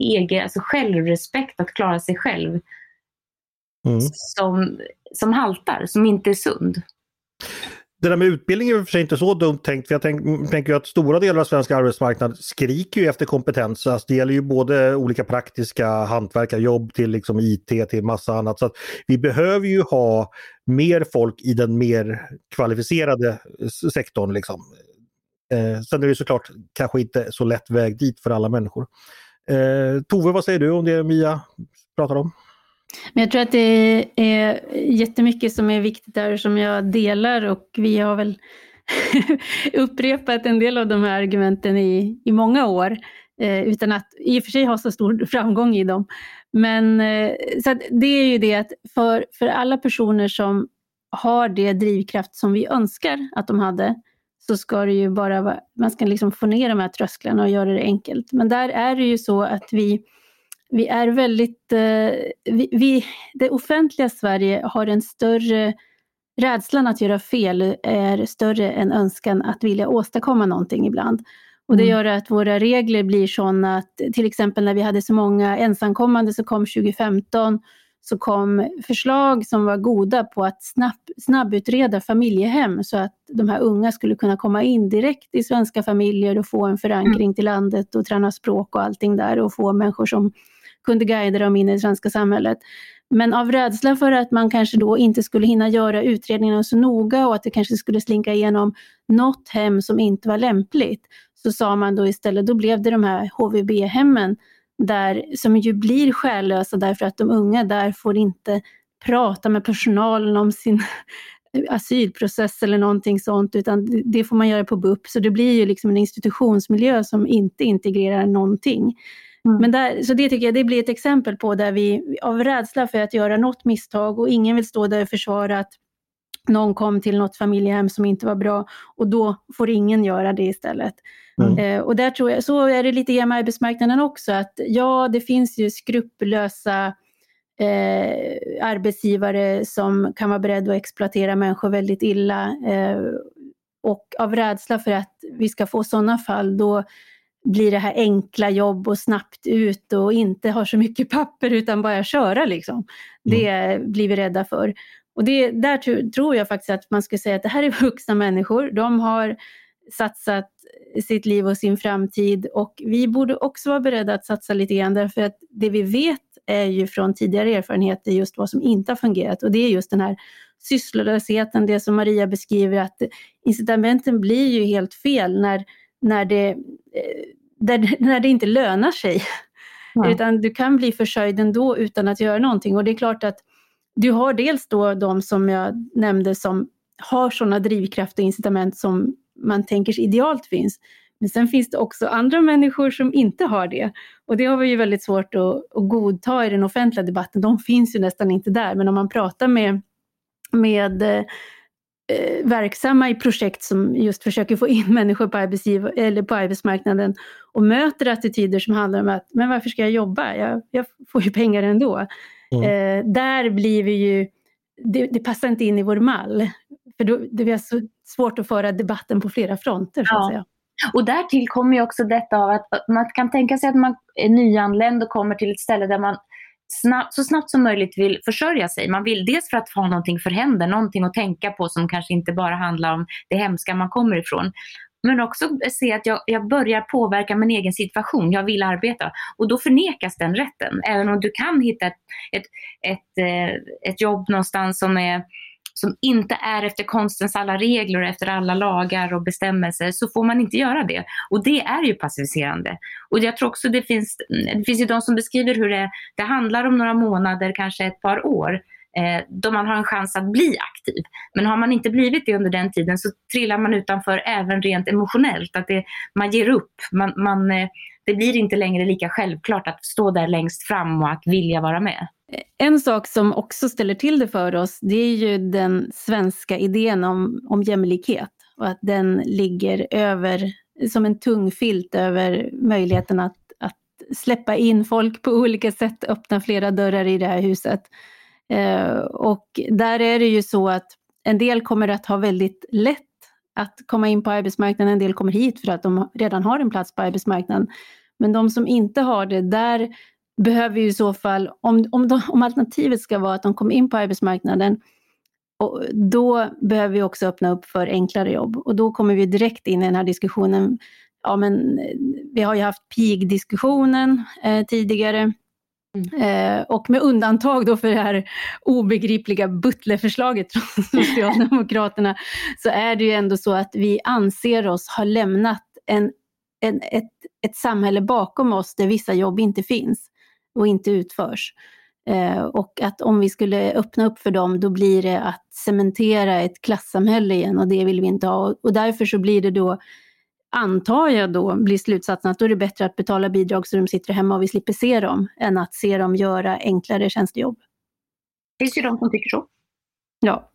egen, alltså självrespekt, att klara sig själv mm. som, som haltar, som inte är sund. Det där med utbildning är för sig inte så dumt tänkt. För jag tänk, tänker att stora delar av svensk arbetsmarknad skriker ju efter kompetens. Alltså det gäller ju både olika praktiska hantverkarjobb till liksom IT till massa annat. Så Vi behöver ju ha mer folk i den mer kvalificerade sektorn. Liksom. Eh, sen är det såklart kanske inte så lätt väg dit för alla människor. Eh, Tove, vad säger du om det Mia pratar om? Men jag tror att det är jättemycket som är viktigt där som jag delar och vi har väl (laughs) upprepat en del av de här argumenten i, i många år eh, utan att i och för sig ha så stor framgång i dem. Men eh, så det är ju det att för, för alla personer som har det drivkraft som vi önskar att de hade så ska det ju bara vara, man ska liksom få ner de här trösklarna och göra det enkelt. Men där är det ju så att vi vi är väldigt, eh, vi, vi, det offentliga Sverige har en större rädslan att göra fel är större än önskan att vilja åstadkomma någonting ibland. Och det mm. gör att våra regler blir sådana att till exempel när vi hade så många ensamkommande som kom 2015 så kom förslag som var goda på att snabb, snabbutreda familjehem så att de här unga skulle kunna komma in direkt i svenska familjer och få en förankring mm. till landet och träna språk och allting där och få människor som kunde guida dem in i det svenska samhället. Men av rädsla för att man kanske då inte skulle hinna göra utredningarna så noga och att det kanske skulle slinka igenom något hem som inte var lämpligt, så sa man då istället, då blev det de här HVB-hemmen där, som ju blir själlösa därför att de unga där får inte prata med personalen om sin (laughs) asylprocess eller någonting sånt, utan det får man göra på BUP. Så det blir ju liksom en institutionsmiljö som inte integrerar någonting. Mm. Men där, så det tycker jag det blir ett exempel på där vi av rädsla för att göra något misstag och ingen vill stå där och försvara att någon kom till något familjehem som inte var bra och då får ingen göra det istället. Mm. Eh, och där tror jag, så är det lite grann med arbetsmarknaden också, att ja, det finns ju skrupellösa eh, arbetsgivare som kan vara beredda att exploatera människor väldigt illa. Eh, och av rädsla för att vi ska få sådana fall, då blir det här enkla jobb och snabbt ut och inte har så mycket papper utan bara köra liksom. Det mm. blir vi rädda för. Och det, där tror jag faktiskt att man skulle säga att det här är (laughs) vuxna människor. De har satsat sitt liv och sin framtid och vi borde också vara beredda att satsa lite grann därför att det vi vet är ju från tidigare erfarenheter just vad som inte har fungerat och det är just den här sysslolösheten, det som Maria beskriver att incitamenten blir ju helt fel när, när, det, eh, där, (laughs) när det inte lönar sig. Ja. Utan du kan bli försörjd ändå utan att göra någonting och det är klart att du har dels då de som jag nämnde som har sådana drivkraft och incitament som man tänker idealt finns. Men sen finns det också andra människor som inte har det. Och det har vi ju väldigt svårt att, att godta i den offentliga debatten. De finns ju nästan inte där. Men om man pratar med, med eh, verksamma i projekt som just försöker få in (laughs) människor på, arbetsgiv eller på arbetsmarknaden och möter attityder som handlar om att men varför ska jag jobba? Jag, jag får ju pengar ändå. Mm. Eh, där blir vi ju, det, det, passar inte in i vår mall. För då, det är så svårt att föra debatten på flera fronter. Så att säga. Och därtill kommer ju också detta av att man kan tänka sig att man är nyanländ och kommer till ett ställe där man snabbt, så snabbt som möjligt vill försörja sig. Man vill dels för att ha någonting för händer, någonting att tänka på som kanske inte bara handlar om det hemska man kommer ifrån. Men också se att jag, jag börjar påverka min egen situation, jag vill arbeta. Och då förnekas den rätten. Även om du kan hitta ett, ett, ett, ett jobb någonstans som är som inte är efter konstens alla regler och efter alla lagar och bestämmelser så får man inte göra det. Och det är ju passiviserande. Och jag tror också det finns, mm, det finns ju de som beskriver hur det, det handlar om några månader, kanske ett par år eh, då man har en chans att bli aktiv. Men har man inte blivit det under den tiden så trillar man utanför även rent emotionellt. Att det, man ger upp. Man, man, eh, det blir inte längre lika självklart att stå där längst fram och att vilja vara med. En sak som också ställer till det för oss, det är ju den svenska idén om, om jämlikhet och att den ligger över, som en tung filt över möjligheten att, att släppa in folk på olika sätt, öppna flera dörrar i det här huset. Eh, och där är det ju så att en del kommer att ha väldigt lätt att komma in på arbetsmarknaden, en del kommer hit för att de redan har en plats på arbetsmarknaden. Men de som inte har det, där behöver ju i så fall, om, om, de, om alternativet ska vara att de kommer in på arbetsmarknaden, och då behöver vi också öppna upp för enklare jobb. Och då kommer vi direkt in i den här diskussionen. Ja, men eh, vi har ju haft PIG-diskussionen eh, tidigare. Mm. Eh, och med undantag då för det här obegripliga Butler-förslaget från (laughs) Socialdemokraterna, så är det ju ändå så att vi anser oss ha lämnat en, en, ett, ett samhälle bakom oss där vissa jobb inte finns och inte utförs. Eh, och att om vi skulle öppna upp för dem, då blir det att cementera ett klassamhälle igen och det vill vi inte ha. Och därför så blir det då, antar jag då, blir slutsatsen att då är det bättre att betala bidrag så de sitter hemma och vi slipper se dem, än att se dem göra enklare tjänstejobb. Det finns ju de som tycker så. Ja.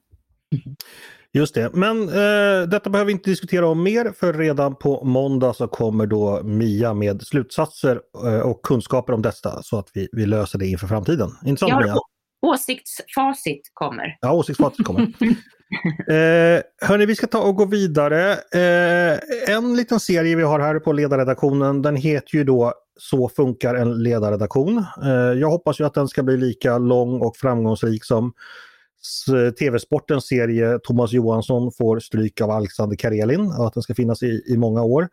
Just det, men eh, detta behöver vi inte diskutera om mer för redan på måndag så kommer då Mia med slutsatser eh, och kunskaper om detta så att vi, vi löser det inför framtiden. Inte sant Mia? Åsiktsfacit kommer. Ja, åsiktsfacit kommer. (laughs) eh, hörni, vi ska ta och gå vidare. Eh, en liten serie vi har här på ledarredaktionen, den heter ju då Så funkar en ledarredaktion. Eh, jag hoppas ju att den ska bli lika lång och framgångsrik som Eh, TV-sportens serie Thomas Johansson får stryk av Alexander Karelin och att den ska finnas i, i många år.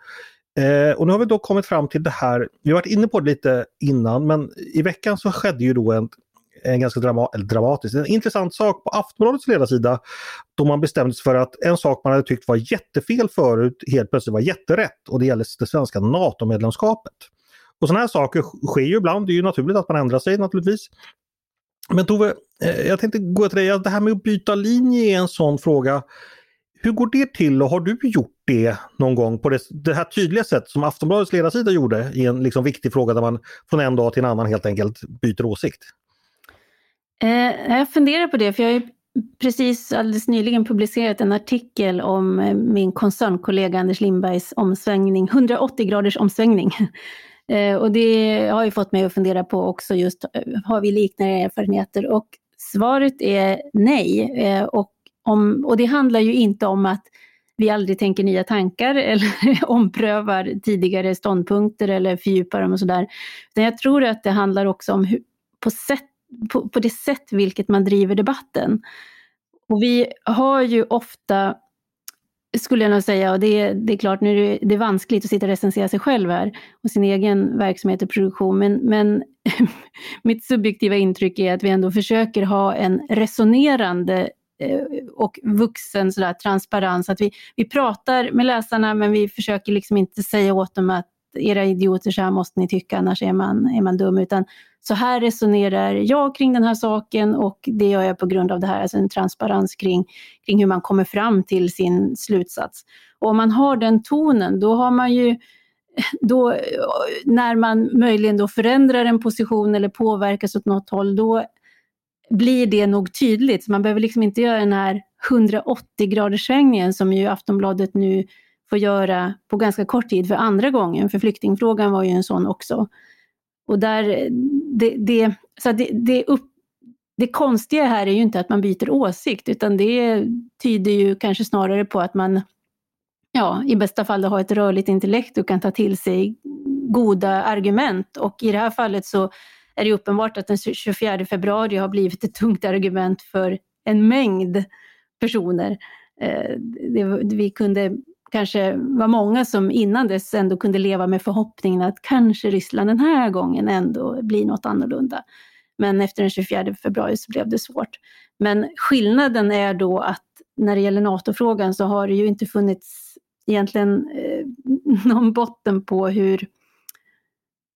Eh, och nu har vi då kommit fram till det här, vi har varit inne på det lite innan men i veckan så skedde ju då en, en ganska drama dramatisk, en intressant sak på Aftonbladets ledarsida då man bestämde sig för att en sak man hade tyckt var jättefel förut helt plötsligt var jätterätt och det gäller det svenska NATO-medlemskapet. Och sådana här saker sker ju ibland, det är ju naturligt att man ändrar sig naturligtvis. Men Tove, eh, jag tänkte gå till dig, det här med att byta linje är en sån fråga. Hur går det till och har du gjort det någon gång på det, det här tydliga sätt som Aftonbladets ledarsida gjorde i en liksom viktig fråga där man från en dag till en annan helt enkelt byter åsikt? Eh, jag funderar på det för jag har precis alldeles nyligen publicerat en artikel om eh, min koncernkollega Anders Lindbergs omsvängning, 180 graders omsvängning (laughs) Eh, och det har ju fått mig att fundera på också just, eh, har vi liknande erfarenheter? Och svaret är nej. Eh, och, om, och det handlar ju inte om att vi aldrig tänker nya tankar (laughs) eller omprövar tidigare ståndpunkter eller fördjupar dem och sådär. jag tror att det handlar också om hur, på, sätt, på, på det sätt vilket man driver debatten. Och vi har ju ofta skulle jag nog säga. Och det, det är klart, nu är det, det är vanskligt att sitta och recensera sig själv här och sin egen verksamhet och produktion. Men, men (laughs) mitt subjektiva intryck är att vi ändå försöker ha en resonerande eh, och vuxen sådär, transparens. Att vi, vi pratar med läsarna men vi försöker liksom inte säga åt dem att era idioter, så här måste ni tycka, annars är man, är man dum. Utan så här resonerar jag kring den här saken och det gör jag på grund av det här, alltså en transparens kring, kring hur man kommer fram till sin slutsats. Och om man har den tonen, då har man ju då, när man möjligen då förändrar en position eller påverkas åt något håll, då blir det nog tydligt. man behöver liksom inte göra den här 180 graders svängningen som ju Aftonbladet nu får göra på ganska kort tid för andra gången, för flyktingfrågan var ju en sån också. Och där, det, det, så det, det, upp, det konstiga här är ju inte att man byter åsikt, utan det tyder ju kanske snarare på att man ja, i bästa fall har ett rörligt intellekt och kan ta till sig goda argument. Och i det här fallet så är det uppenbart att den 24 februari har blivit ett tungt argument för en mängd personer. Eh, det, vi kunde kanske var många som innan dess ändå kunde leva med förhoppningen att kanske Ryssland den här gången ändå blir något annorlunda. Men efter den 24 februari så blev det svårt. Men skillnaden är då att när det gäller NATO-frågan så har det ju inte funnits egentligen eh, (laughs) någon botten på hur,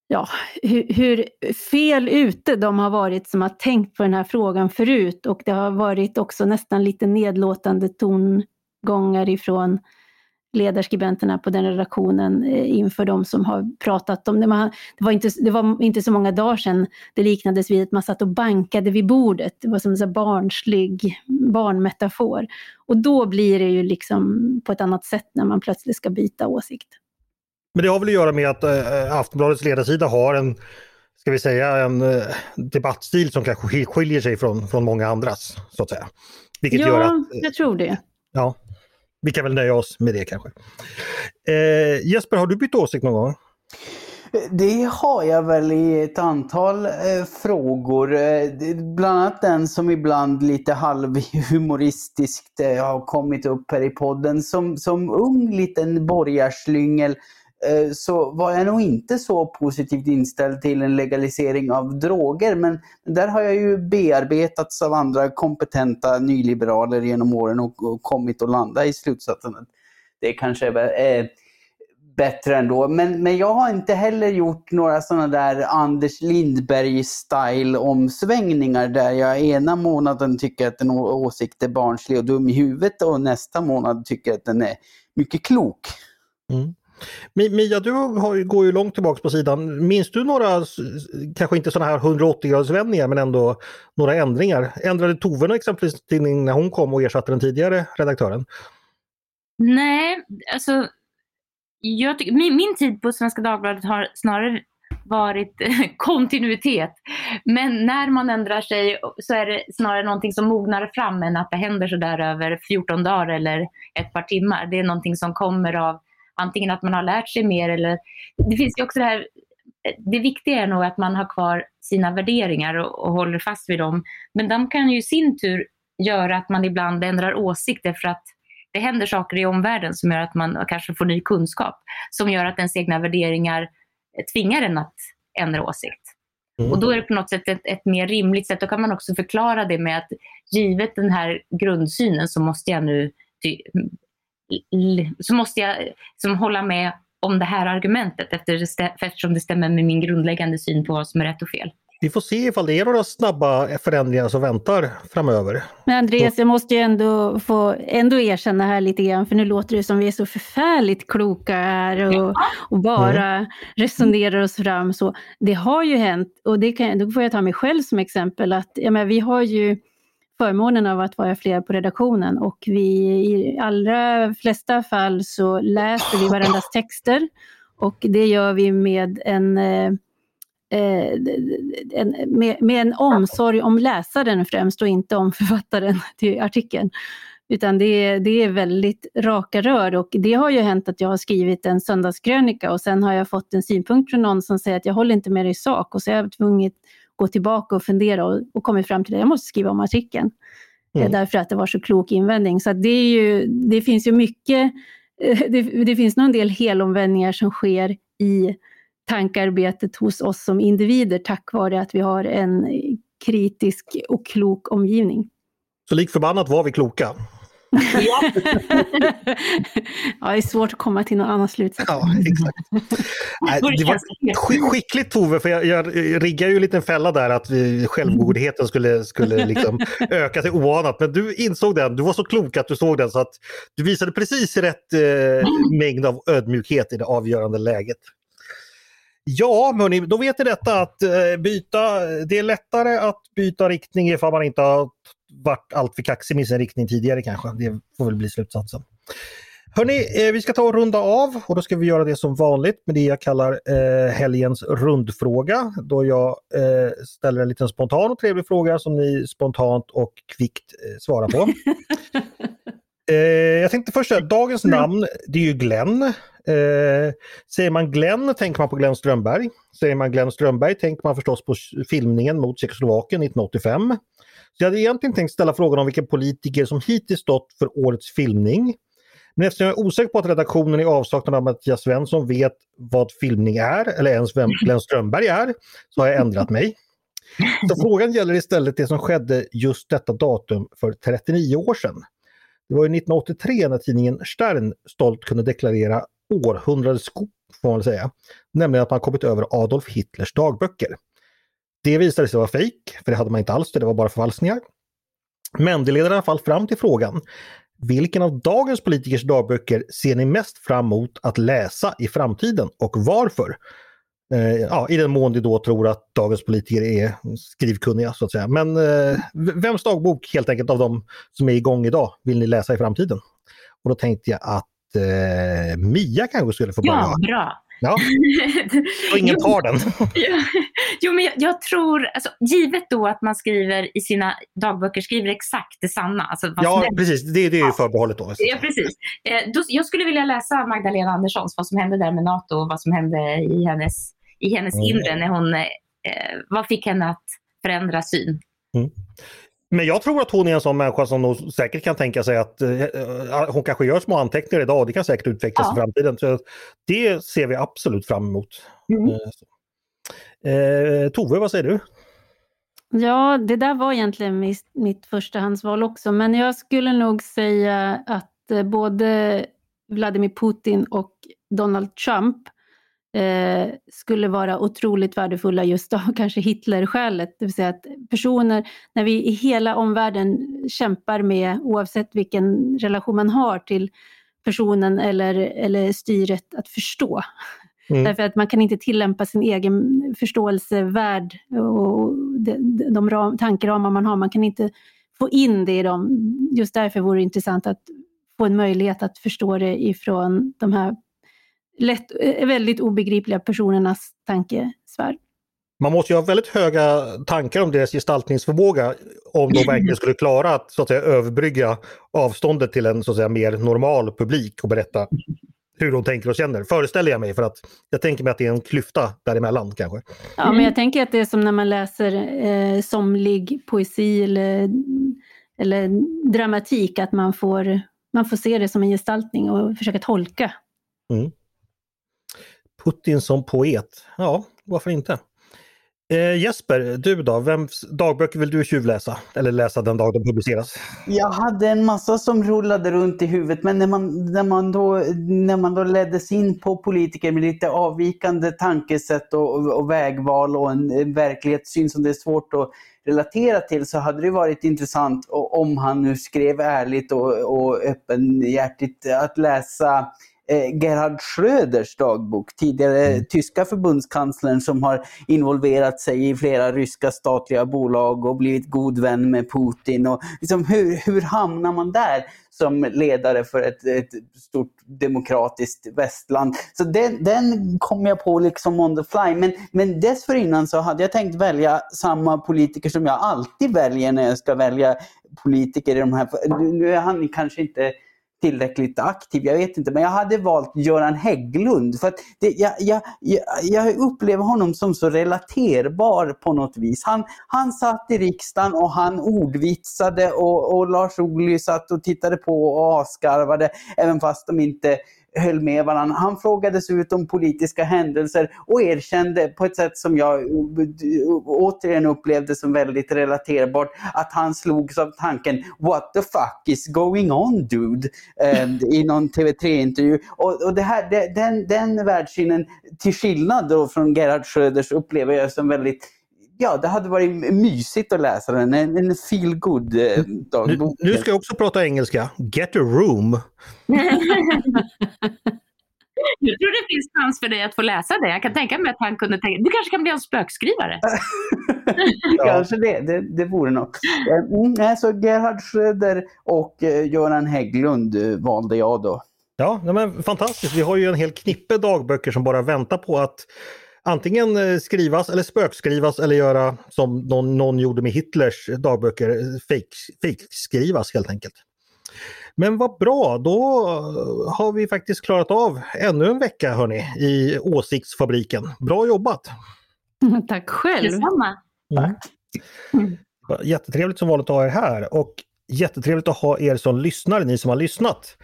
ja, hur, hur, fel ute de har varit som har tänkt på den här frågan förut och det har varit också nästan lite nedlåtande tongångar ifrån ledarskribenterna på den redaktionen eh, inför de som har pratat om det. Det var inte, det var inte så många dagar sedan det liknades vid att man satt och bankade vid bordet. Det var som en barnslig barnmetafor. Och då blir det ju liksom på ett annat sätt när man plötsligt ska byta åsikt. Men det har väl att göra med att äh, Aftonbladets ledarsida har en ska vi säga, en äh, debattstil som kanske skiljer sig från, från många andras. så att säga. Vilket ja, gör att, jag tror det. Ja. Vi kan väl nöja oss med det kanske. Eh, Jesper, har du bytt åsikt någon gång? Det har jag väl i ett antal eh, frågor. Eh, bland annat den som ibland lite halvhumoristiskt eh, har kommit upp här i podden. Som, som ung liten borgarslyngel Eh, så var jag nog inte så positivt inställd till en legalisering av droger. Men där har jag ju bearbetats av andra kompetenta nyliberaler genom åren och, kommit att landa i slutsatsen att det kanske är eh, bättre ändå. Men, men jag har inte heller gjort några sådana där Anders Lindberg-style omsvängningar där jag ena månaden tycker att en åsikt är barnslig och dum i huvudet och nästa månad tycker att den är mycket klok. Mm. Mia, du har, går ju långt tillbaka på sidan. Minns du några, kanske inte sådana här 180-gradersvändningar, men ändå några ändringar? Ändrade Tove exempelvis tidning när hon kom och ersatte den tidigare redaktören? Nej, alltså jag tycker, min, min tid på Svenska Dagbladet har snarare varit (laughs) kontinuitet. Men när man ändrar sig så är det snarare någonting som mognar fram än att det händer sådär över 14 dagar eller ett par timmar. Det är någonting som kommer av antingen att man har lärt sig mer eller det finns ju också det här det viktiga är nog att man har kvar sina värderingar och, och håller fast vid dem. Men de kan ju i sin tur göra att man ibland ändrar åsikter för att det händer saker i omvärlden som gör att man kanske får ny kunskap. Som gör att ens egna värderingar tvingar en att ändra åsikt. Mm. Och då är det på något sätt ett, ett, mer rimligt sätt. Då kan man också förklara det med att givet den här grundsynen så måste jag nu så måste jag som hålla med om det här argumentet eftersom det stämmer med min grundläggande syn på vad som är rätt och fel. Vi får se ifall det är några snabba förändringar som väntar framöver. Men Andreas, jag måste ju ändå få ändå erkänna här lite grann, för nu låter det som vi är så förfärligt kloka här och, och bara mm. resonerar oss fram. Så det har ju hänt, och det kan, då får jag ta mig själv som exempel, att jag menar, vi har ju förmånen av att vara fler på redaktionen. Och vi i allra flesta fall så läser vi varandras texter. Och det gör vi med en eh, eh, en, med, med, en omsorg om läsaren främst och inte om författaren till artikeln. Utan det, det är väldigt raka rör. Och det har ju hänt att jag har skrivit en söndagskrönika och sen har jag fått en synpunkt från någon som säger att jag håller inte med dig i sak. Och så är jag tvungen gå tillbaka och fundera och, och kommit fram till att jag måste skriva om artikeln. Eh, mm. Därför att det var så klok invändning. Så det, ju, det finns ju mycket, eh, det, det finns nog en del helomvändningar som sker i tankarbetet hos oss som individer tack vare att vi har en kritisk och klok omgivning. Så lik förbannat var vi kloka. (laughs) ja, det är svårt att komma till någon annan slutsats. Ja, exakt. (laughs) det var skickligt Tove, för jag, jag riggade ju en liten fälla där att vi, självgodheten skulle, skulle liksom öka till oanat. Men du insåg den, du var så klok att du såg den så att du visade precis rätt eh, mängd av ödmjukhet i det avgörande läget. Ja, hörni, då vet ni detta att eh, byta, det är lättare att byta riktning ifall man inte har varit alltför kaxig med sin riktning tidigare kanske. Det får väl bli slutsatsen. Hörni, eh, vi ska ta och runda av och då ska vi göra det som vanligt med det jag kallar eh, helgens rundfråga. Då jag eh, ställer en liten spontan och trevlig fråga som ni spontant och kvickt eh, svarar på. (laughs) Eh, jag tänkte först säga, dagens namn det är ju Glenn. Eh, säger man Glenn tänker man på Glenn Strömberg. Säger man Glenn Strömberg tänker man förstås på filmningen mot Tjeckoslovakien 1985. Jag hade egentligen tänkt ställa frågan om vilken politiker som hittills stått för årets filmning. Men eftersom jag är osäker på att redaktionen i avsaknad av Mattias Svensson vet vad filmning är, eller ens vem (clears throat) Glenn Strömberg är, så har jag ändrat mig. Så (laughs) frågan gäller istället det som skedde just detta datum för 39 år sedan. Det var 1983 när tidningen Stern stolt kunde deklarera århundradets skop, får man säga. Nämligen att man kommit över Adolf Hitlers dagböcker. Det visade sig vara fejk, för det hade man inte alls, det var bara förfalskningar. Men det leder i alla fall fram till frågan, vilken av dagens politikers dagböcker ser ni mest fram emot att läsa i framtiden och varför? Eh, ja, I den mån ni då tror att dagens politiker är skrivkunniga så att säga. Men eh, vems dagbok helt enkelt av de som är igång idag vill ni läsa i framtiden? Och då tänkte jag att eh, Mia kanske skulle få börja. Ja, bra. Ja, och (laughs) ingen tar den. (laughs) jo, men jag, jag, tror, alltså, givet då att man skriver i sina dagböcker, skriver exakt det sanna. Alltså, ja, precis. Det, det är ju förbehållet då. Ja, precis. Eh, då, jag skulle vilja läsa Magdalena Anderssons, vad som hände där med NATO och vad som hände i hennes, i hennes mm. inre, när hon, eh, vad fick henne att förändra syn. Mm. Men jag tror att hon är en sån människa som nog säkert kan tänka sig att uh, hon kanske gör små anteckningar idag och det kan säkert utvecklas ja. i framtiden. Så det ser vi absolut fram emot. Mm. Uh, Tove, vad säger du? Ja, det där var egentligen mitt, mitt förstahandsval också, men jag skulle nog säga att både Vladimir Putin och Donald Trump eh, skulle vara otroligt värdefulla just av (laughs) kanske Hitler-skälet. Det vill säga att personer, när vi i hela omvärlden kämpar med, oavsett vilken relation man har till personen eller, eller styret att förstå. Mm. Därför att man kan inte tillämpa sin egen förståelsevärld och de, de ram, tankeramar man har, man kan inte få in det i dem. Just därför vore det intressant att få en möjlighet att förstå det ifrån de här lätt, eh, väldigt obegripliga personernas tankesfär. Man måste ju ha väldigt höga tankar om deras gestaltningsförmåga om de verkligen skulle klara att, så att säga, överbrygga avståndet till en så att säga, mer normal publik och berätta hur de tänker och känner, föreställer jag mig. För att jag tänker mig att det är en klyfta däremellan kanske. Ja, men jag tänker att det är som när man läser eh, somlig poesi eller, eller dramatik, att man får, man får se det som en gestaltning och försöka tolka. Mm. Putin som poet, ja varför inte? Eh, Jesper, du då? Vems dagböcker vill du tjuvläsa? Eller läsa den dag de publiceras? Jag hade en massa som rullade runt i huvudet men när man, när man, då, när man då leddes in på politiker med lite avvikande tankesätt och, och vägval och en, en verklighetssyn som det är svårt att relatera till så hade det varit intressant om han nu skrev ärligt och, och öppenhjärtigt att läsa Gerhard Schröders dagbok, tidigare mm. tyska förbundskanslern som har involverat sig i flera ryska statliga bolag och blivit god vän med Putin. Och liksom hur, hur hamnar man där som ledare för ett, ett stort demokratiskt västland? Så den, den kom jag på liksom on the fly. Men, men dessförinnan så hade jag tänkt välja samma politiker som jag alltid väljer när jag ska välja politiker i de här... Nu är han kanske inte tillräckligt aktiv, jag vet inte. Men jag hade valt Göran Hägglund. För att det, jag, jag, jag, jag upplever honom som så relaterbar på något vis. Han, han satt i riksdagen och han ordvitsade och, och Lars Ohly satt och tittade på och avskarvade, även fast de inte höll med varandra. Han frågades ut om politiska händelser och erkände på ett sätt som jag eh, återigen upplevde som väldigt relaterbart att han slogs av tanken What the fuck is going on dude? Ehm, I någon TV3-intervju. Och, och det här, det, den, den världssynen, till skillnad då från Gerhard Schröders, upplever jag som väldigt ja, det hade varit mysigt att läsa den. En, en feel good eh, dagbok. Nu, nu, ska jag också prata engelska. Get a room. (laughs) Jag tror det finns chans för dig att få läsa det. Jag kan tänka mig att han kunde tänka, du kanske kan bli en spökskrivare? (laughs) ja. Kanske det, det, det vore något. Mm, så Gerhard Schröder och eh, Göran Hägglund eh, valde jag då. Ja, men fantastiskt. Vi har ju en hel knippe dagböcker som bara väntar på att antingen eh, skrivas eller spökskrivas eller göra som någon, någon gjorde med Hitlers dagböcker, fejkskrivas helt enkelt. Men vad bra, då har vi faktiskt klarat av ännu en vecka hörni i Åsiktsfabriken. Bra jobbat! (laughs) Tack själv! Detsamma! Mm. Jättetrevligt som vanligt att ha er här och jättetrevligt att ha er som lyssnare, ni som har lyssnat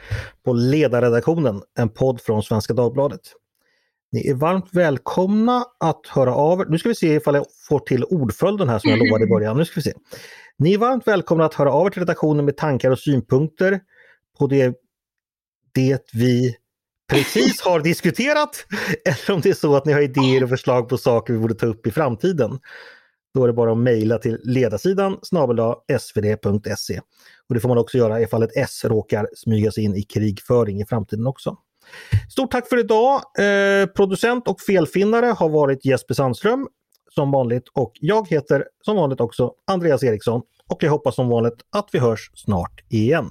på Ledarredaktionen, en podd från Svenska Dagbladet. Ni är varmt välkomna att höra av er. Nu ska vi se ifall jag får till ordföljden här som jag lovade i början. Nu ska vi se. Ni är varmt välkomna att höra av er till redaktionen med tankar och synpunkter på det, det vi precis har diskuterat. (laughs) Eller om det är så att ni har idéer och förslag på saker vi borde ta upp i framtiden. Då är det bara att mejla till ledarsidan snabel svd.se. Och det får man också göra ifall ett S råkar smyga sig in i krigföring i framtiden också. Stort tack för idag! Eh, producent och felfinnare har varit Jesper Sandström som vanligt och jag heter som vanligt också Andreas Eriksson och jag hoppas som vanligt att vi hörs snart igen.